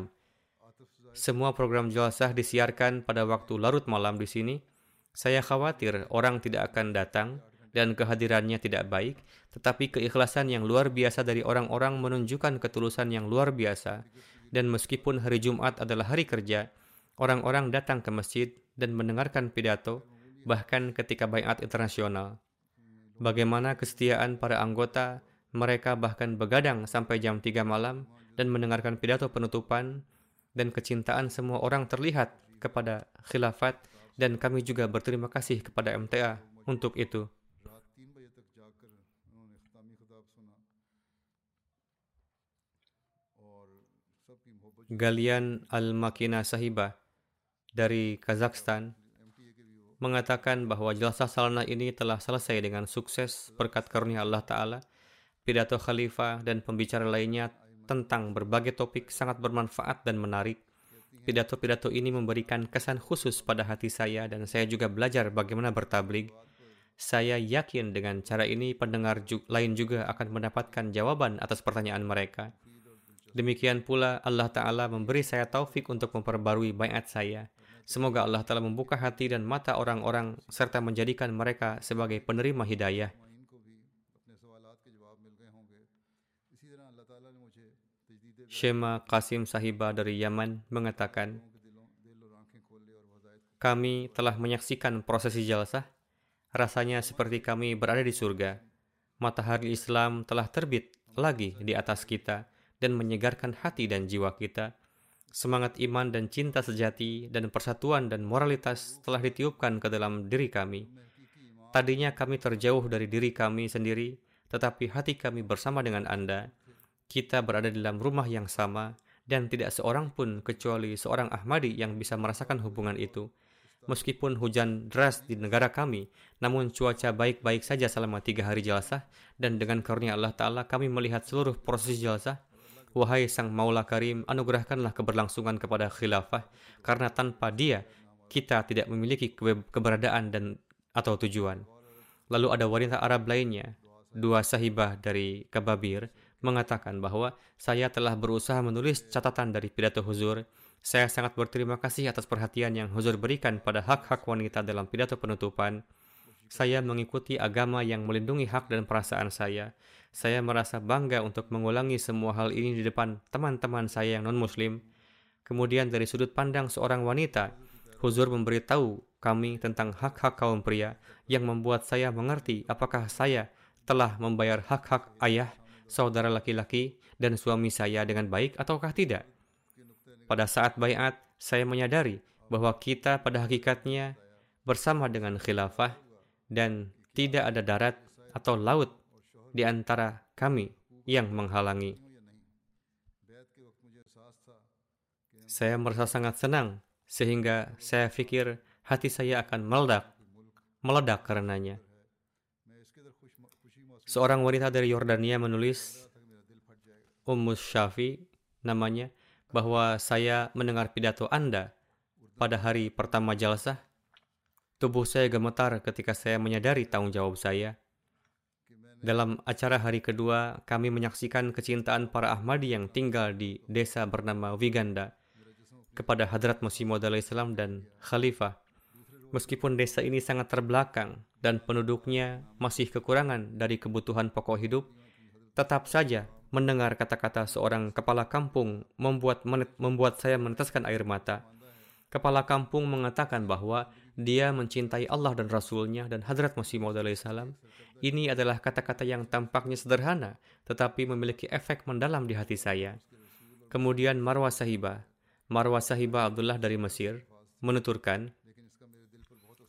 Semua program jelasah disiarkan pada waktu larut malam di sini, saya khawatir orang tidak akan datang dan kehadirannya tidak baik, tetapi keikhlasan yang luar biasa dari orang-orang menunjukkan ketulusan yang luar biasa. Dan meskipun hari Jumat adalah hari kerja, orang-orang datang ke masjid dan mendengarkan pidato, bahkan ketika bayat internasional. Bagaimana kesetiaan para anggota, mereka bahkan begadang sampai jam 3 malam dan mendengarkan pidato penutupan, dan kecintaan semua orang terlihat kepada khilafat dan kami juga berterima kasih kepada MTA untuk itu. Galian Al-Makina Sahiba dari Kazakhstan mengatakan bahwa jelasah salana ini telah selesai dengan sukses berkat karunia Allah Ta'ala. Pidato khalifah dan pembicara lainnya tentang berbagai topik sangat bermanfaat dan menarik Pidato-pidato ini memberikan kesan khusus pada hati saya dan saya juga belajar bagaimana bertablig. Saya yakin dengan cara ini pendengar ju lain juga akan mendapatkan jawaban atas pertanyaan mereka. Demikian pula Allah Ta'ala memberi saya taufik untuk memperbarui bayat saya. Semoga Allah Ta'ala membuka hati dan mata orang-orang serta menjadikan mereka sebagai penerima hidayah. Shema Qasim Sahiba dari Yaman mengatakan, kami telah menyaksikan prosesi jalsah. Rasanya seperti kami berada di surga. Matahari Islam telah terbit lagi di atas kita dan menyegarkan hati dan jiwa kita. Semangat iman dan cinta sejati dan persatuan dan moralitas telah ditiupkan ke dalam diri kami. Tadinya kami terjauh dari diri kami sendiri, tetapi hati kami bersama dengan Anda kita berada di dalam rumah yang sama dan tidak seorang pun kecuali seorang Ahmadi yang bisa merasakan hubungan itu. Meskipun hujan deras di negara kami, namun cuaca baik-baik saja selama tiga hari jelasah dan dengan karunia Allah Ta'ala kami melihat seluruh proses jelasah. Wahai Sang Maula Karim, anugerahkanlah keberlangsungan kepada khilafah, karena tanpa dia, kita tidak memiliki keberadaan dan atau tujuan. Lalu ada wanita Arab lainnya, dua sahibah dari Kababir, mengatakan bahwa saya telah berusaha menulis catatan dari pidato Huzur. Saya sangat berterima kasih atas perhatian yang Huzur berikan pada hak-hak wanita dalam pidato penutupan. Saya mengikuti agama yang melindungi hak dan perasaan saya. Saya merasa bangga untuk mengulangi semua hal ini di depan teman-teman saya yang non-muslim. Kemudian dari sudut pandang seorang wanita, Huzur memberitahu kami tentang hak-hak kaum pria yang membuat saya mengerti apakah saya telah membayar hak-hak ayah saudara laki-laki dan suami saya dengan baik ataukah tidak? Pada saat bayat, saya menyadari bahwa kita pada hakikatnya bersama dengan khilafah dan tidak ada darat atau laut di antara kami yang menghalangi. Saya merasa sangat senang sehingga saya pikir hati saya akan meledak, meledak karenanya. Seorang wanita dari Yordania menulis, Ummu Syafi namanya, bahwa saya mendengar pidato Anda pada hari pertama jalsah. Tubuh saya gemetar ketika saya menyadari tanggung jawab saya. Dalam acara hari kedua, kami menyaksikan kecintaan para Ahmadi yang tinggal di desa bernama Wiganda kepada Hadrat Masih Maud Islam dan Khalifah Meskipun desa ini sangat terbelakang dan penduduknya masih kekurangan dari kebutuhan pokok hidup, tetap saja mendengar kata-kata seorang kepala kampung membuat membuat saya meneteskan air mata. Kepala kampung mengatakan bahwa dia mencintai Allah dan Rasulnya dan Hadrat Masih Maud salam. Ini adalah kata-kata yang tampaknya sederhana, tetapi memiliki efek mendalam di hati saya. Kemudian Marwah Sahibah, Marwah Sahibah Abdullah dari Mesir, menuturkan,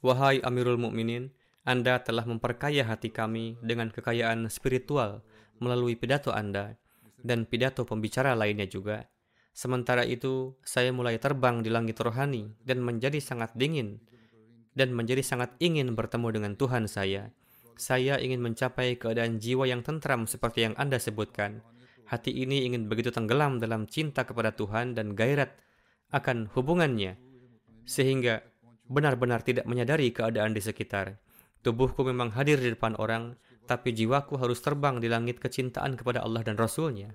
Wahai Amirul Mukminin, Anda telah memperkaya hati kami dengan kekayaan spiritual melalui pidato Anda dan pidato pembicara lainnya juga. Sementara itu, saya mulai terbang di langit rohani dan menjadi sangat dingin dan menjadi sangat ingin bertemu dengan Tuhan saya. Saya ingin mencapai keadaan jiwa yang tentram seperti yang Anda sebutkan. Hati ini ingin begitu tenggelam dalam cinta kepada Tuhan dan gairat akan hubungannya, sehingga benar-benar tidak menyadari keadaan di sekitar. Tubuhku memang hadir di depan orang, tapi jiwaku harus terbang di langit kecintaan kepada Allah dan Rasulnya.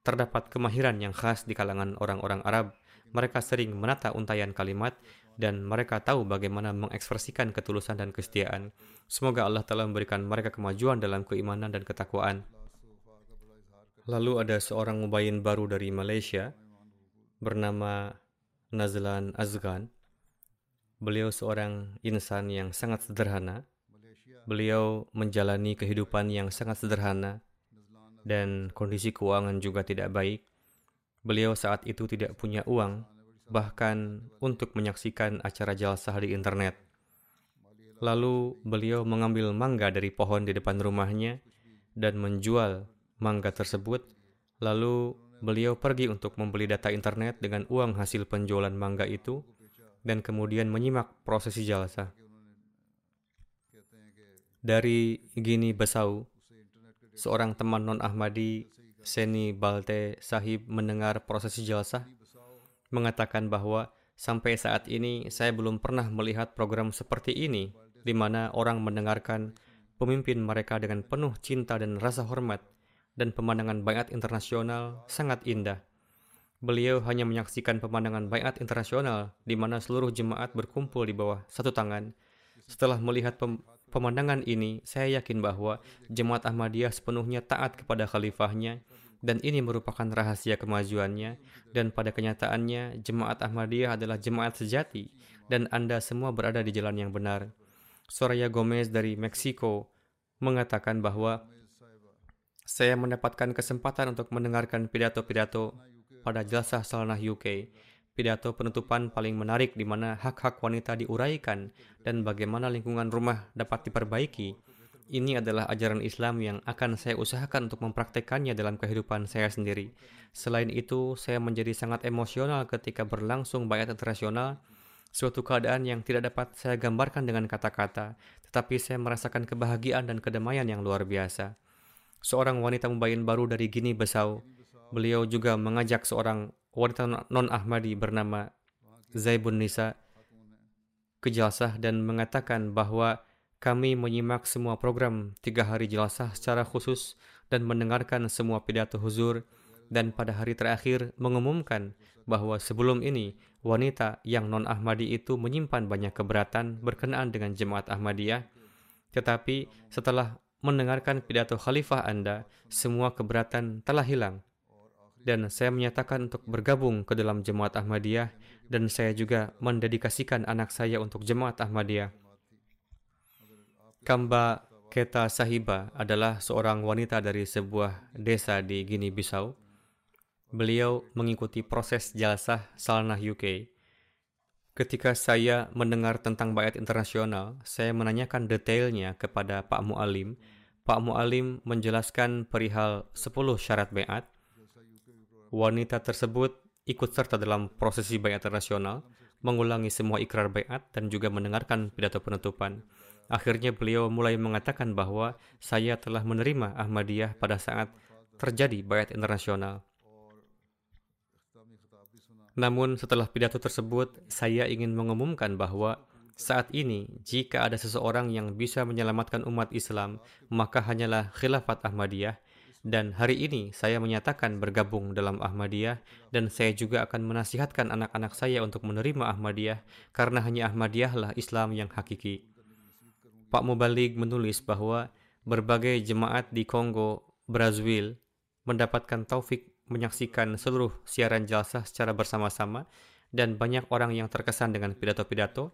Terdapat kemahiran yang khas di kalangan orang-orang Arab. Mereka sering menata untayan kalimat dan mereka tahu bagaimana mengekspresikan ketulusan dan kesetiaan. Semoga Allah telah memberikan mereka kemajuan dalam keimanan dan ketakwaan. Lalu ada seorang mubayin baru dari Malaysia bernama Nazlan Azgan. Beliau seorang insan yang sangat sederhana. Beliau menjalani kehidupan yang sangat sederhana dan kondisi keuangan juga tidak baik. Beliau saat itu tidak punya uang, bahkan untuk menyaksikan acara jalsah di internet. Lalu beliau mengambil mangga dari pohon di depan rumahnya dan menjual mangga tersebut. Lalu beliau pergi untuk membeli data internet dengan uang hasil penjualan mangga itu dan kemudian menyimak prosesi jalsa. Dari Gini Besau, seorang teman non-Ahmadi, Seni Balte Sahib mendengar prosesi jalsa, mengatakan bahwa sampai saat ini saya belum pernah melihat program seperti ini, di mana orang mendengarkan pemimpin mereka dengan penuh cinta dan rasa hormat, dan pemandangan bayat internasional sangat indah. Beliau hanya menyaksikan pemandangan bayat internasional di mana seluruh jemaat berkumpul di bawah satu tangan. Setelah melihat pem pemandangan ini, saya yakin bahwa jemaat Ahmadiyah sepenuhnya taat kepada khalifahnya dan ini merupakan rahasia kemajuannya dan pada kenyataannya jemaat Ahmadiyah adalah jemaat sejati dan Anda semua berada di jalan yang benar. Soraya Gomez dari Meksiko mengatakan bahwa saya mendapatkan kesempatan untuk mendengarkan pidato-pidato pada Jalsah Salanah UK. Pidato penutupan paling menarik di mana hak-hak wanita diuraikan dan bagaimana lingkungan rumah dapat diperbaiki ini adalah ajaran Islam yang akan saya usahakan untuk mempraktekannya dalam kehidupan saya sendiri. Selain itu, saya menjadi sangat emosional ketika berlangsung bayat internasional, suatu keadaan yang tidak dapat saya gambarkan dengan kata-kata, tetapi saya merasakan kebahagiaan dan kedamaian yang luar biasa. Seorang wanita mubayin baru dari Gini Besau, beliau juga mengajak seorang wanita non-Ahmadi bernama Zaibun Nisa ke dan mengatakan bahwa kami menyimak semua program tiga hari jelasah secara khusus dan mendengarkan semua pidato huzur dan pada hari terakhir mengumumkan bahwa sebelum ini wanita yang non-Ahmadi itu menyimpan banyak keberatan berkenaan dengan jemaat Ahmadiyah. Tetapi setelah mendengarkan pidato khalifah Anda, semua keberatan telah hilang. Dan saya menyatakan untuk bergabung ke dalam jemaat Ahmadiyah dan saya juga mendedikasikan anak saya untuk jemaat Ahmadiyah. Kamba Keta Sahiba adalah seorang wanita dari sebuah desa di Guinea Bissau. Beliau mengikuti proses jalsah Salnah UK. Ketika saya mendengar tentang bayat internasional, saya menanyakan detailnya kepada Pak Mu'alim. Pak Mu'alim menjelaskan perihal 10 syarat bayat. Wanita tersebut ikut serta dalam prosesi bayat internasional, mengulangi semua ikrar bayat dan juga mendengarkan pidato penutupan. Akhirnya beliau mulai mengatakan bahwa saya telah menerima Ahmadiyah pada saat terjadi bayat internasional. Namun setelah pidato tersebut, saya ingin mengumumkan bahwa saat ini, jika ada seseorang yang bisa menyelamatkan umat Islam, maka hanyalah khilafat Ahmadiyah. Dan hari ini saya menyatakan bergabung dalam Ahmadiyah dan saya juga akan menasihatkan anak-anak saya untuk menerima Ahmadiyah karena hanya Ahmadiyahlah Islam yang hakiki. Pak Mubalik menulis bahwa berbagai jemaat di Kongo, Brazil mendapatkan taufik menyaksikan seluruh siaran jalsah secara bersama-sama dan banyak orang yang terkesan dengan pidato-pidato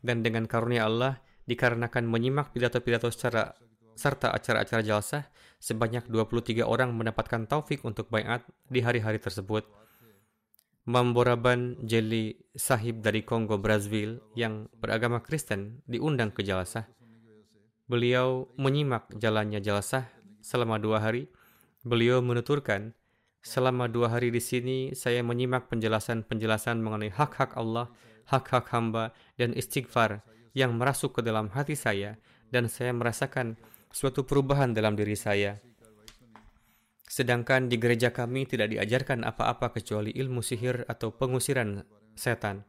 dan dengan karunia Allah dikarenakan menyimak pidato-pidato secara serta acara-acara jalsah sebanyak 23 orang mendapatkan taufik untuk bayat di hari-hari tersebut. Mamboraban Jeli Sahib dari Kongo, Brazil yang beragama Kristen diundang ke jalsah Beliau menyimak jalannya jelasah selama dua hari. Beliau menuturkan, selama dua hari di sini saya menyimak penjelasan-penjelasan mengenai hak-hak Allah, hak-hak hamba, dan istighfar yang merasuk ke dalam hati saya dan saya merasakan suatu perubahan dalam diri saya. Sedangkan di gereja kami tidak diajarkan apa-apa kecuali ilmu sihir atau pengusiran setan.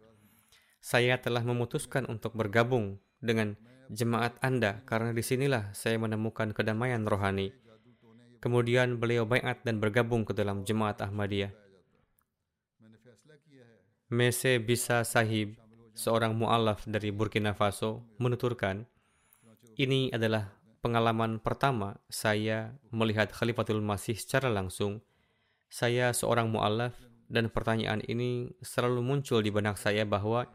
Saya telah memutuskan untuk bergabung dengan jemaat Anda karena di sinilah saya menemukan kedamaian rohani. Kemudian beliau bayat dan bergabung ke dalam jemaat Ahmadiyah. Mese Bisa Sahib, seorang mu'alaf dari Burkina Faso, menuturkan, ini adalah pengalaman pertama saya melihat Khalifatul Masih secara langsung. Saya seorang mu'alaf dan pertanyaan ini selalu muncul di benak saya bahwa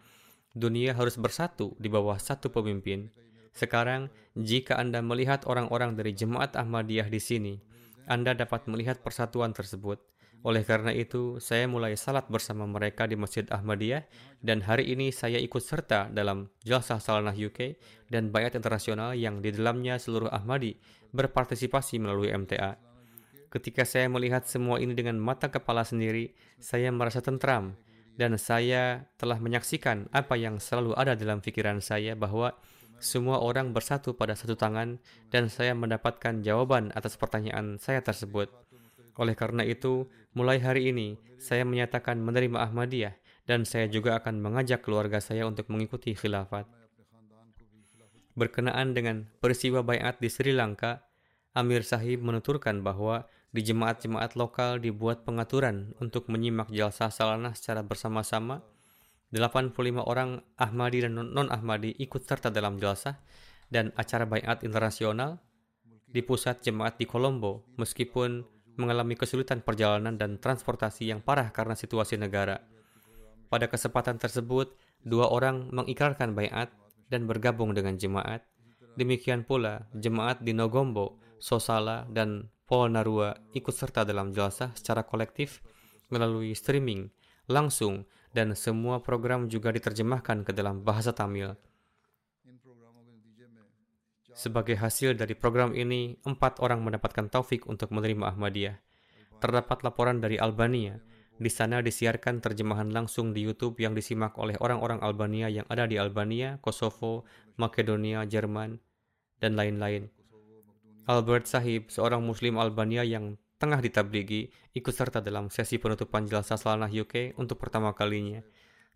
dunia harus bersatu di bawah satu pemimpin. Sekarang, jika Anda melihat orang-orang dari jemaat Ahmadiyah di sini, Anda dapat melihat persatuan tersebut. Oleh karena itu, saya mulai salat bersama mereka di Masjid Ahmadiyah dan hari ini saya ikut serta dalam Jalsah Salanah UK dan Bayat Internasional yang di dalamnya seluruh Ahmadi berpartisipasi melalui MTA. Ketika saya melihat semua ini dengan mata kepala sendiri, saya merasa tentram dan saya telah menyaksikan apa yang selalu ada dalam pikiran saya bahwa semua orang bersatu pada satu tangan dan saya mendapatkan jawaban atas pertanyaan saya tersebut. Oleh karena itu, mulai hari ini saya menyatakan menerima Ahmadiyah dan saya juga akan mengajak keluarga saya untuk mengikuti khilafat. Berkenaan dengan peristiwa bayat di Sri Lanka, Amir Sahib menuturkan bahwa di jemaat-jemaat lokal dibuat pengaturan untuk menyimak jalsah salanah secara bersama-sama 85 orang Ahmadi dan non-Ahmadi ikut serta dalam jalsah dan acara bayat internasional di pusat jemaat di Kolombo, meskipun mengalami kesulitan perjalanan dan transportasi yang parah karena situasi negara. Pada kesempatan tersebut, dua orang mengikrarkan bayat dan bergabung dengan jemaat. Demikian pula, jemaat di Nogombo, Sosala, dan Polnarua ikut serta dalam jalsah secara kolektif melalui streaming, langsung, dan semua program juga diterjemahkan ke dalam bahasa Tamil. Sebagai hasil dari program ini, empat orang mendapatkan taufik untuk menerima Ahmadiyah. Terdapat laporan dari Albania. Di sana disiarkan terjemahan langsung di YouTube yang disimak oleh orang-orang Albania yang ada di Albania, Kosovo, Makedonia, Jerman, dan lain-lain. Albert Sahib, seorang Muslim Albania yang tengah ditabligi, ikut serta dalam sesi penutupan jelasah Salanah UK untuk pertama kalinya.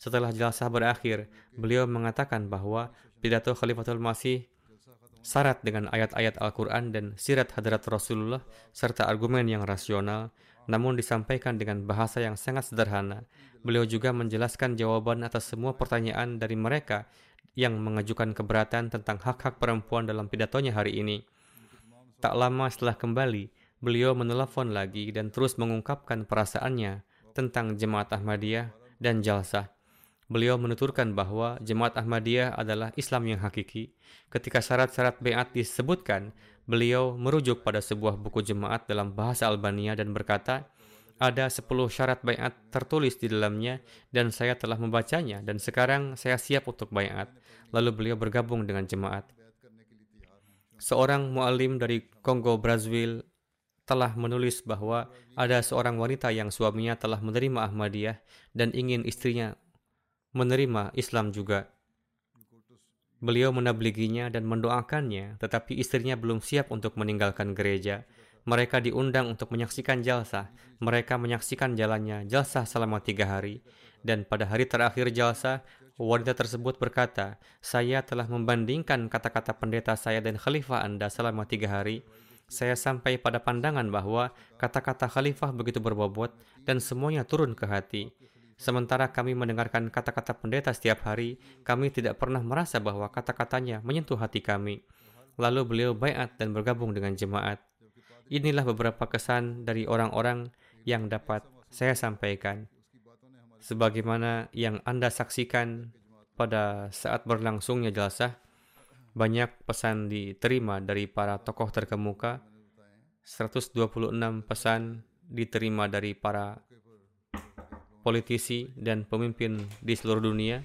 Setelah jelasah berakhir, beliau mengatakan bahwa pidato Khalifatul Masih syarat dengan ayat-ayat Al-Quran dan sirat hadrat Rasulullah serta argumen yang rasional, namun disampaikan dengan bahasa yang sangat sederhana. Beliau juga menjelaskan jawaban atas semua pertanyaan dari mereka yang mengajukan keberatan tentang hak-hak perempuan dalam pidatonya hari ini. Tak lama setelah kembali, beliau menelepon lagi dan terus mengungkapkan perasaannya tentang jemaat Ahmadiyah dan jalsah. Beliau menuturkan bahwa jemaat Ahmadiyah adalah Islam yang hakiki. Ketika syarat-syarat beat disebutkan, beliau merujuk pada sebuah buku jemaat dalam bahasa Albania dan berkata, ada 10 syarat bayat tertulis di dalamnya dan saya telah membacanya dan sekarang saya siap untuk bayat. Lalu beliau bergabung dengan jemaat. Seorang mualim dari Kongo Brazzaville telah menulis bahwa ada seorang wanita yang suaminya telah menerima Ahmadiyah dan ingin istrinya menerima Islam juga. Beliau menabliginya dan mendoakannya, tetapi istrinya belum siap untuk meninggalkan gereja. Mereka diundang untuk menyaksikan jalsa. Mereka menyaksikan jalannya jalsa selama tiga hari. Dan pada hari terakhir jalsa, wanita tersebut berkata, saya telah membandingkan kata-kata pendeta saya dan khalifah Anda selama tiga hari. Saya sampai pada pandangan bahwa kata-kata khalifah begitu berbobot dan semuanya turun ke hati. Sementara kami mendengarkan kata-kata pendeta setiap hari, kami tidak pernah merasa bahwa kata-katanya menyentuh hati kami. Lalu beliau bayat dan bergabung dengan jemaat. Inilah beberapa kesan dari orang-orang yang dapat saya sampaikan. Sebagaimana yang Anda saksikan pada saat berlangsungnya jelasah, banyak pesan diterima dari para tokoh terkemuka, 126 pesan diterima dari para politisi, dan pemimpin di seluruh dunia.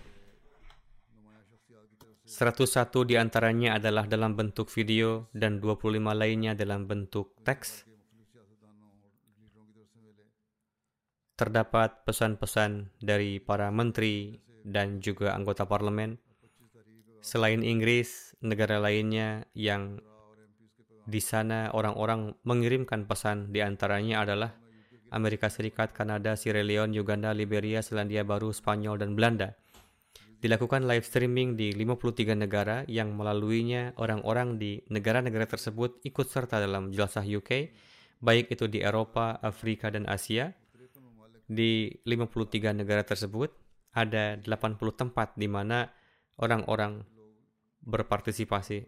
101 di antaranya adalah dalam bentuk video dan 25 lainnya dalam bentuk teks. Terdapat pesan-pesan dari para menteri dan juga anggota parlemen. Selain Inggris, negara lainnya yang di sana orang-orang mengirimkan pesan di antaranya adalah Amerika Serikat, Kanada, Sierra Leone, Uganda, Liberia, Selandia Baru, Spanyol, dan Belanda. Dilakukan live streaming di 53 negara yang melaluinya orang-orang di negara-negara tersebut ikut serta dalam jelasah UK, baik itu di Eropa, Afrika, dan Asia. Di 53 negara tersebut, ada 80 tempat di mana orang-orang berpartisipasi.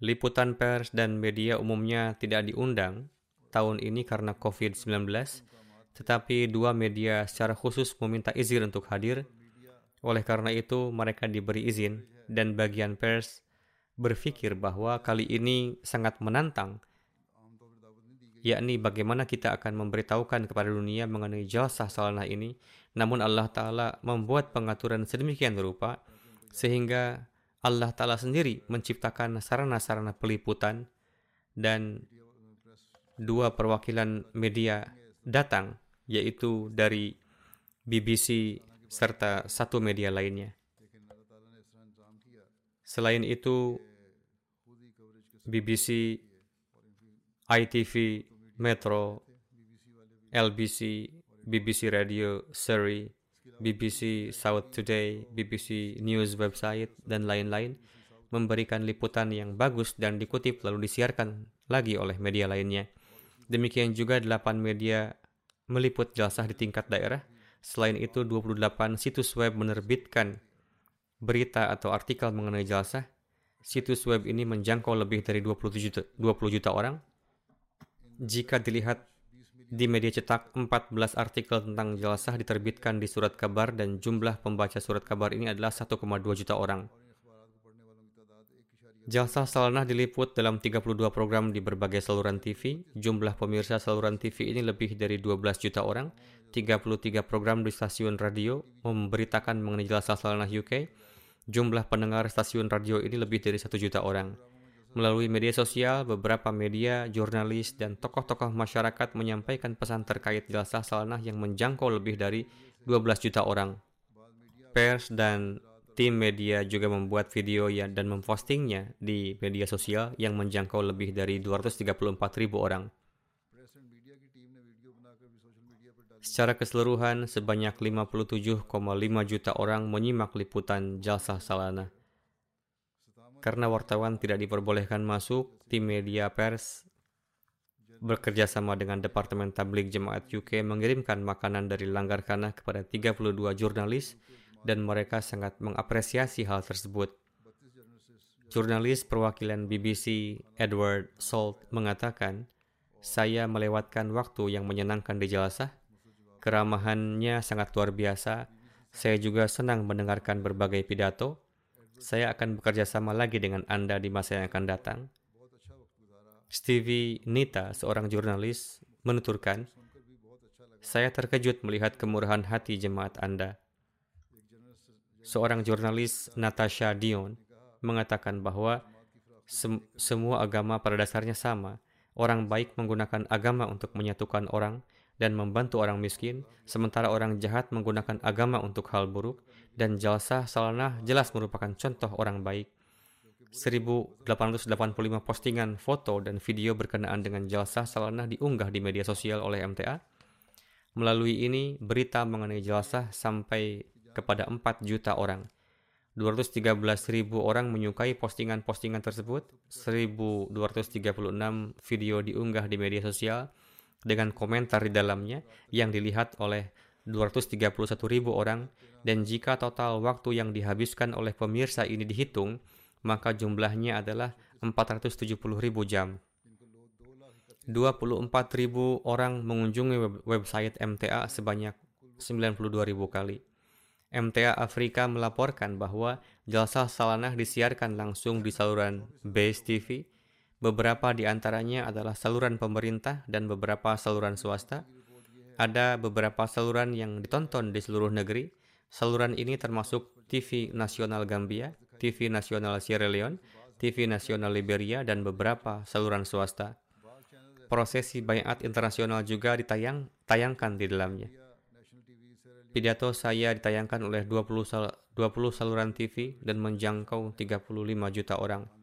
Liputan pers dan media umumnya tidak diundang tahun ini karena COVID-19, tetapi dua media secara khusus meminta izin untuk hadir. Oleh karena itu, mereka diberi izin dan bagian pers berpikir bahwa kali ini sangat menantang, yakni bagaimana kita akan memberitahukan kepada dunia mengenai jalsah salanah ini, namun Allah Ta'ala membuat pengaturan sedemikian rupa sehingga Allah Ta'ala sendiri menciptakan sarana-sarana peliputan dan dua perwakilan media datang, yaitu dari BBC serta satu media lainnya. Selain itu, BBC, ITV, Metro, LBC, BBC Radio, Surrey, BBC South Today, BBC News website, dan lain-lain memberikan liputan yang bagus dan dikutip lalu disiarkan lagi oleh media lainnya. Demikian juga delapan media meliput jelasah di tingkat daerah Selain itu, 28 situs web menerbitkan berita atau artikel mengenai jalsah. Situs web ini menjangkau lebih dari 20 juta, 20 juta orang. Jika dilihat di media cetak, 14 artikel tentang jalsah diterbitkan di surat kabar dan jumlah pembaca surat kabar ini adalah 1,2 juta orang. Jalsah Salanah diliput dalam 32 program di berbagai saluran TV. Jumlah pemirsa saluran TV ini lebih dari 12 juta orang. 33 program di stasiun radio memberitakan mengenai Jalsah Salanah UK. Jumlah pendengar stasiun radio ini lebih dari 1 juta orang. Melalui media sosial, beberapa media, jurnalis, dan tokoh-tokoh masyarakat menyampaikan pesan terkait Jalsah Salanah yang menjangkau lebih dari 12 juta orang. Pers dan Tim media juga membuat video ya dan mempostingnya di media sosial yang menjangkau lebih dari 234 ribu orang. Secara keseluruhan, sebanyak 57,5 juta orang menyimak liputan Jalsah Salana. Karena wartawan tidak diperbolehkan masuk, tim media pers bekerja sama dengan Departemen Tablik Jemaat UK mengirimkan makanan dari Langgar Kana kepada 32 jurnalis dan mereka sangat mengapresiasi hal tersebut. Jurnalis perwakilan BBC Edward Salt mengatakan, saya melewatkan waktu yang menyenangkan di Jalsah. Keramahannya sangat luar biasa. Saya juga senang mendengarkan berbagai pidato. Saya akan bekerja sama lagi dengan Anda di masa yang akan datang. Stevie Nita, seorang jurnalis, menuturkan, saya terkejut melihat kemurahan hati jemaat Anda seorang jurnalis Natasha Dion mengatakan bahwa sem semua agama pada dasarnya sama. Orang baik menggunakan agama untuk menyatukan orang dan membantu orang miskin, sementara orang jahat menggunakan agama untuk hal buruk, dan jalsah salanah jelas merupakan contoh orang baik. 1885 postingan foto dan video berkenaan dengan jalsah salanah diunggah di media sosial oleh MTA. Melalui ini, berita mengenai jalsah sampai kepada 4 juta orang. 213 ribu orang menyukai postingan-postingan tersebut, 1236 video diunggah di media sosial dengan komentar di dalamnya yang dilihat oleh 231 ribu orang dan jika total waktu yang dihabiskan oleh pemirsa ini dihitung, maka jumlahnya adalah 470 ribu jam. 24 ribu orang mengunjungi website MTA sebanyak 92 ribu kali. MTA Afrika melaporkan bahwa Jalsah Salanah disiarkan langsung di saluran Base TV. Beberapa di antaranya adalah saluran pemerintah dan beberapa saluran swasta. Ada beberapa saluran yang ditonton di seluruh negeri. Saluran ini termasuk TV Nasional Gambia, TV Nasional Sierra Leone, TV Nasional Liberia, dan beberapa saluran swasta. Prosesi bayat internasional juga ditayang tayangkan di dalamnya. Pidato saya ditayangkan oleh 20, sal 20 saluran TV dan menjangkau 35 juta orang.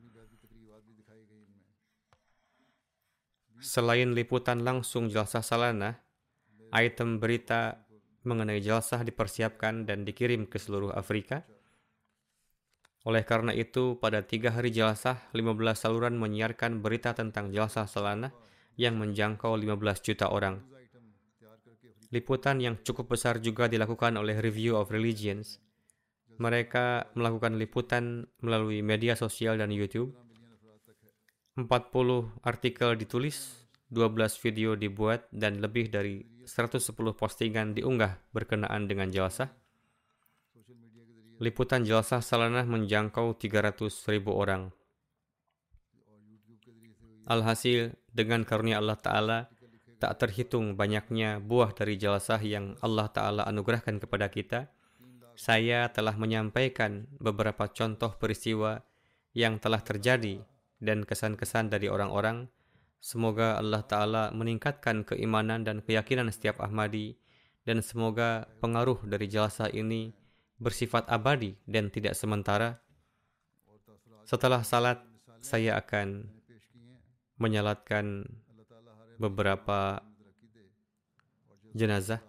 Selain liputan langsung Jalsah Salana, item berita mengenai Jalsah dipersiapkan dan dikirim ke seluruh Afrika. Oleh karena itu, pada tiga hari Jalsah, 15 saluran menyiarkan berita tentang Jalsah Salana yang menjangkau 15 juta orang. Liputan yang cukup besar juga dilakukan oleh Review of Religions. Mereka melakukan liputan melalui media sosial dan YouTube. 40 artikel ditulis, 12 video dibuat, dan lebih dari 110 postingan diunggah berkenaan dengan jalsah. Liputan jalsah Salanah menjangkau 300 ribu orang. Alhasil, dengan karunia Allah Ta'ala, tak terhitung banyaknya buah dari jalasah yang Allah Ta'ala anugerahkan kepada kita, saya telah menyampaikan beberapa contoh peristiwa yang telah terjadi dan kesan-kesan dari orang-orang. Semoga Allah Ta'ala meningkatkan keimanan dan keyakinan setiap Ahmadi dan semoga pengaruh dari jalasa ini bersifat abadi dan tidak sementara. Setelah salat, saya akan menyalatkan beberapa jenazah,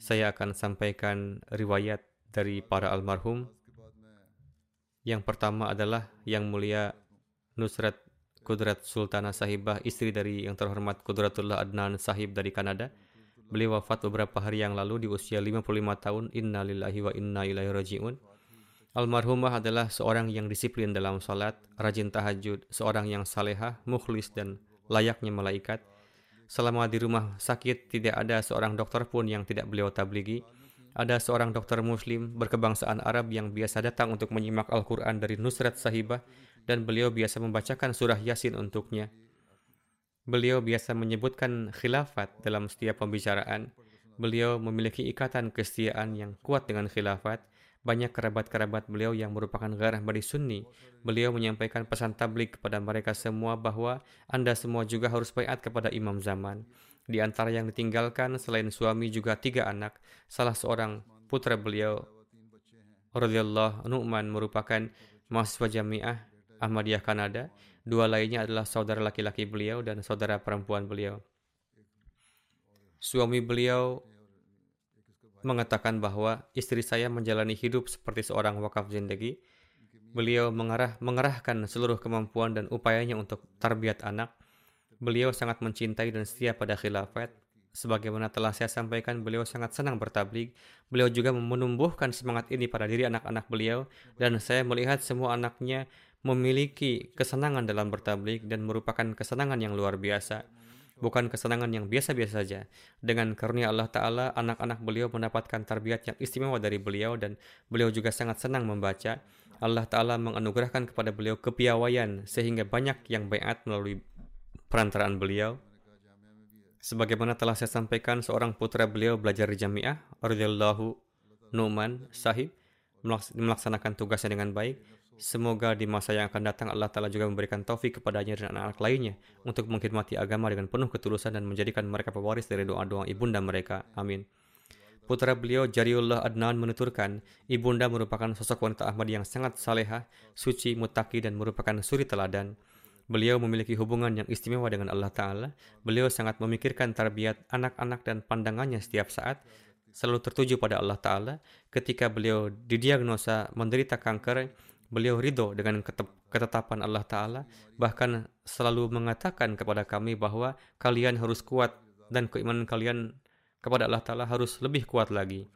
saya akan sampaikan riwayat dari para almarhum. Yang pertama adalah Yang Mulia Nusrat Kudrat Sultana Sahibah, istri dari yang terhormat Kudratullah Adnan Sahib dari Kanada. Beliau wafat beberapa hari yang lalu di usia 55 tahun. Inna lillahi wa inna ilaihi raji'un. Almarhumah adalah seorang yang disiplin dalam salat, rajin tahajud, seorang yang salehah, mukhlis dan layaknya malaikat. Selama di rumah sakit, tidak ada seorang dokter pun yang tidak beliau tabligi. Ada seorang dokter muslim berkebangsaan Arab yang biasa datang untuk menyimak Al-Quran dari Nusrat Sahibah dan beliau biasa membacakan surah Yasin untuknya. Beliau biasa menyebutkan khilafat dalam setiap pembicaraan. Beliau memiliki ikatan kesetiaan yang kuat dengan khilafat banyak kerabat-kerabat beliau yang merupakan garah bani sunni. Beliau menyampaikan pesan tablik kepada mereka semua bahwa Anda semua juga harus bayat kepada imam zaman. Di antara yang ditinggalkan selain suami juga tiga anak. Salah seorang putra beliau, radhiyallahu Nu'man merupakan mahasiswa jamiah Ahmadiyah Kanada. Dua lainnya adalah saudara laki-laki beliau dan saudara perempuan beliau. Suami beliau mengatakan bahwa istri saya menjalani hidup seperti seorang wakaf zindagi. Beliau mengarah, mengarahkan seluruh kemampuan dan upayanya untuk tarbiat anak. Beliau sangat mencintai dan setia pada khilafat. Sebagaimana telah saya sampaikan, beliau sangat senang bertablik. Beliau juga menumbuhkan semangat ini pada diri anak-anak beliau. Dan saya melihat semua anaknya memiliki kesenangan dalam bertablik dan merupakan kesenangan yang luar biasa bukan kesenangan yang biasa-biasa saja. Dengan karunia Allah Ta'ala, anak-anak beliau mendapatkan tarbiyat yang istimewa dari beliau dan beliau juga sangat senang membaca. Allah Ta'ala menganugerahkan kepada beliau kepiawaian sehingga banyak yang bayat melalui perantaraan beliau. Sebagaimana telah saya sampaikan, seorang putra beliau belajar di jamiah, radhiyallahu Numan Sahib, melaksanakan tugasnya dengan baik. Semoga di masa yang akan datang Allah Ta'ala juga memberikan taufik kepadanya dan anak-anak lainnya untuk mengkhidmati agama dengan penuh ketulusan dan menjadikan mereka pewaris dari doa-doa ibunda mereka. Amin. Putra beliau Jariullah Adnan menuturkan, ibunda merupakan sosok wanita Ahmad yang sangat saleha, suci, mutaki, dan merupakan suri teladan. Beliau memiliki hubungan yang istimewa dengan Allah Ta'ala. Beliau sangat memikirkan tarbiat anak-anak dan pandangannya setiap saat, selalu tertuju pada Allah Ta'ala. Ketika beliau didiagnosa menderita kanker, Beliau ridho dengan ketetapan Allah Ta'ala, bahkan selalu mengatakan kepada kami bahwa kalian harus kuat dan keimanan kalian kepada Allah Ta'ala harus lebih kuat lagi.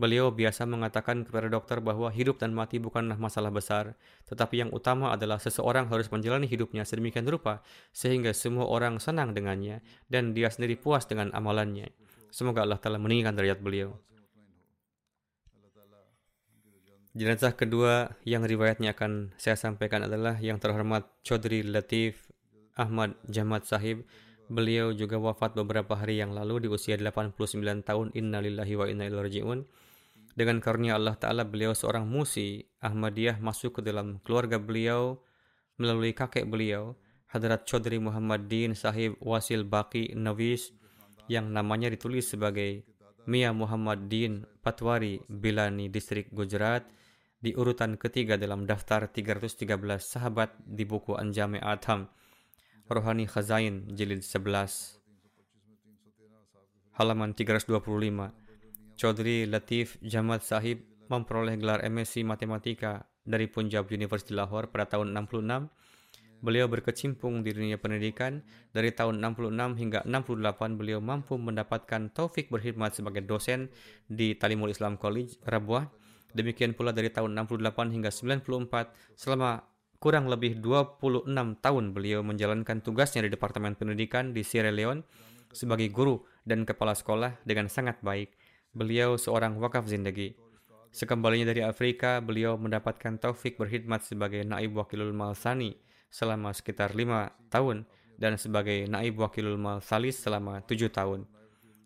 Beliau biasa mengatakan kepada dokter bahwa hidup dan mati bukanlah masalah besar, tetapi yang utama adalah seseorang harus menjalani hidupnya sedemikian rupa sehingga semua orang senang dengannya dan dia sendiri puas dengan amalannya. Semoga Allah Ta'ala meninggikan derajat beliau. Jenazah kedua yang riwayatnya akan saya sampaikan adalah yang terhormat Chaudhry Latif Ahmad Jamat Sahib. Beliau juga wafat beberapa hari yang lalu di usia 89 tahun. Innalillahi wa inna ilaihi raji'un. Dengan karunia Allah Ta'ala, beliau seorang musi Ahmadiyah masuk ke dalam keluarga beliau melalui kakek beliau, Hadrat Chaudhry Muhammad Din Sahib Wasil Baki Navis yang namanya ditulis sebagai Mia Muhammad Din Patwari Bilani Distrik Gujarat di urutan ketiga dalam daftar 313 sahabat di buku Anjame Atham Rohani Khazain jilid 11 halaman 325 Chaudhry Latif Jamal Sahib memperoleh gelar MSc Matematika dari Punjab University Lahore pada tahun 66 Beliau berkecimpung di dunia pendidikan. Dari tahun 66 hingga 68, beliau mampu mendapatkan taufik berkhidmat sebagai dosen di Talimul Islam College, Rabuah. Demikian pula dari tahun 68 hingga 94, selama kurang lebih 26 tahun beliau menjalankan tugasnya di Departemen Pendidikan di Sierra Leone sebagai guru dan kepala sekolah dengan sangat baik. Beliau seorang wakaf zindagi. Sekembalinya dari Afrika, beliau mendapatkan taufik berkhidmat sebagai naib wakilul malsani selama sekitar lima tahun dan sebagai naib wakilul malsalis selama tujuh tahun.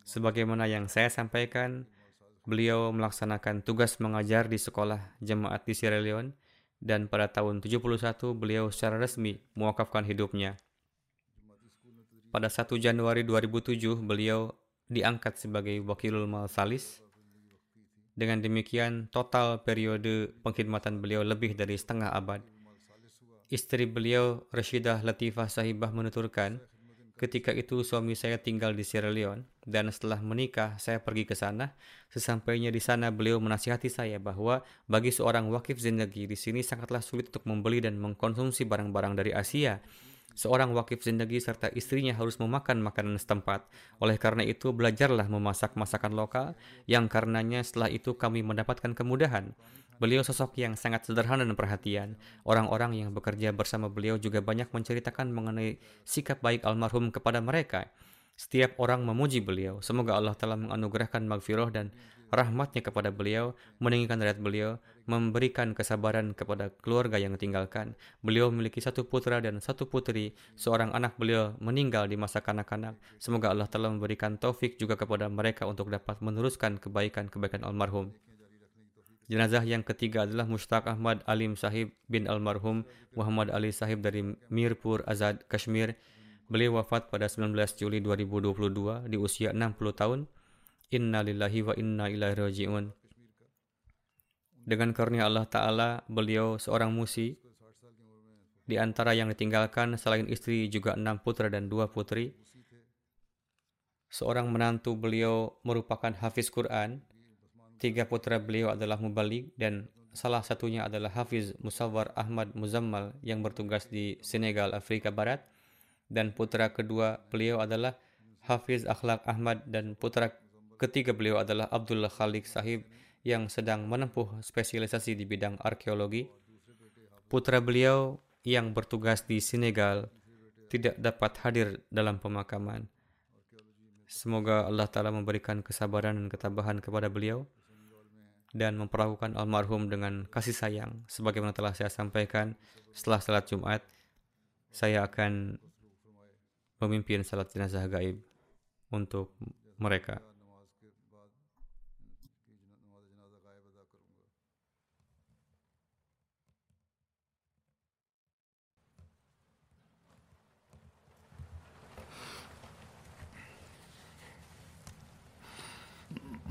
Sebagaimana yang saya sampaikan, Beliau melaksanakan tugas mengajar di sekolah jemaat di Sierra Leone dan pada tahun 71 beliau secara resmi mewakafkan hidupnya. Pada 1 Januari 2007 beliau diangkat sebagai Wakilul Malsalis. Dengan demikian total periode pengkhidmatan beliau lebih dari setengah abad. Istri beliau Rashidah Latifah Sahibah menuturkan, Ketika itu suami saya tinggal di Sierra Leone dan setelah menikah saya pergi ke sana. Sesampainya di sana beliau menasihati saya bahwa bagi seorang wakif zindagi di sini sangatlah sulit untuk membeli dan mengkonsumsi barang-barang dari Asia. Seorang wakif zindagi serta istrinya harus memakan makanan setempat. Oleh karena itu, belajarlah memasak masakan lokal, yang karenanya setelah itu kami mendapatkan kemudahan. Beliau sosok yang sangat sederhana dan perhatian. Orang-orang yang bekerja bersama beliau juga banyak menceritakan mengenai sikap baik almarhum kepada mereka. Setiap orang memuji beliau. Semoga Allah telah menganugerahkan magfirah dan rahmatnya kepada beliau, meninggikan derajat beliau, memberikan kesabaran kepada keluarga yang ditinggalkan. Beliau memiliki satu putra dan satu putri. Seorang anak beliau meninggal di masa kanak-kanak. Semoga Allah telah memberikan taufik juga kepada mereka untuk dapat meneruskan kebaikan-kebaikan almarhum. Jenazah yang ketiga adalah Mushtaq Ahmad Alim Sahib bin almarhum Muhammad Ali Sahib dari Mirpur Azad, Kashmir. Beliau wafat pada 19 Juli 2022 di usia 60 tahun. Inna lillahi wa inna ilaihi raji'un. Dengan karunia Allah Ta'ala, beliau seorang musi. Di antara yang ditinggalkan, selain istri juga enam putra dan dua putri. Seorang menantu beliau merupakan hafiz Quran Tiga putra beliau adalah mubalik dan salah satunya adalah Hafiz Musawar Ahmad Muzammal yang bertugas di Senegal, Afrika Barat. Dan putra kedua beliau adalah Hafiz Akhlak Ahmad dan putra ketiga beliau adalah Abdullah Khalik Sahib yang sedang menempuh spesialisasi di bidang arkeologi. Putra beliau yang bertugas di Senegal tidak dapat hadir dalam pemakaman. Semoga Allah Ta'ala memberikan kesabaran dan ketabahan kepada beliau dan memperlakukan almarhum dengan kasih sayang. Sebagaimana telah saya sampaikan, setelah salat Jumat, saya akan memimpin salat jenazah gaib untuk mereka.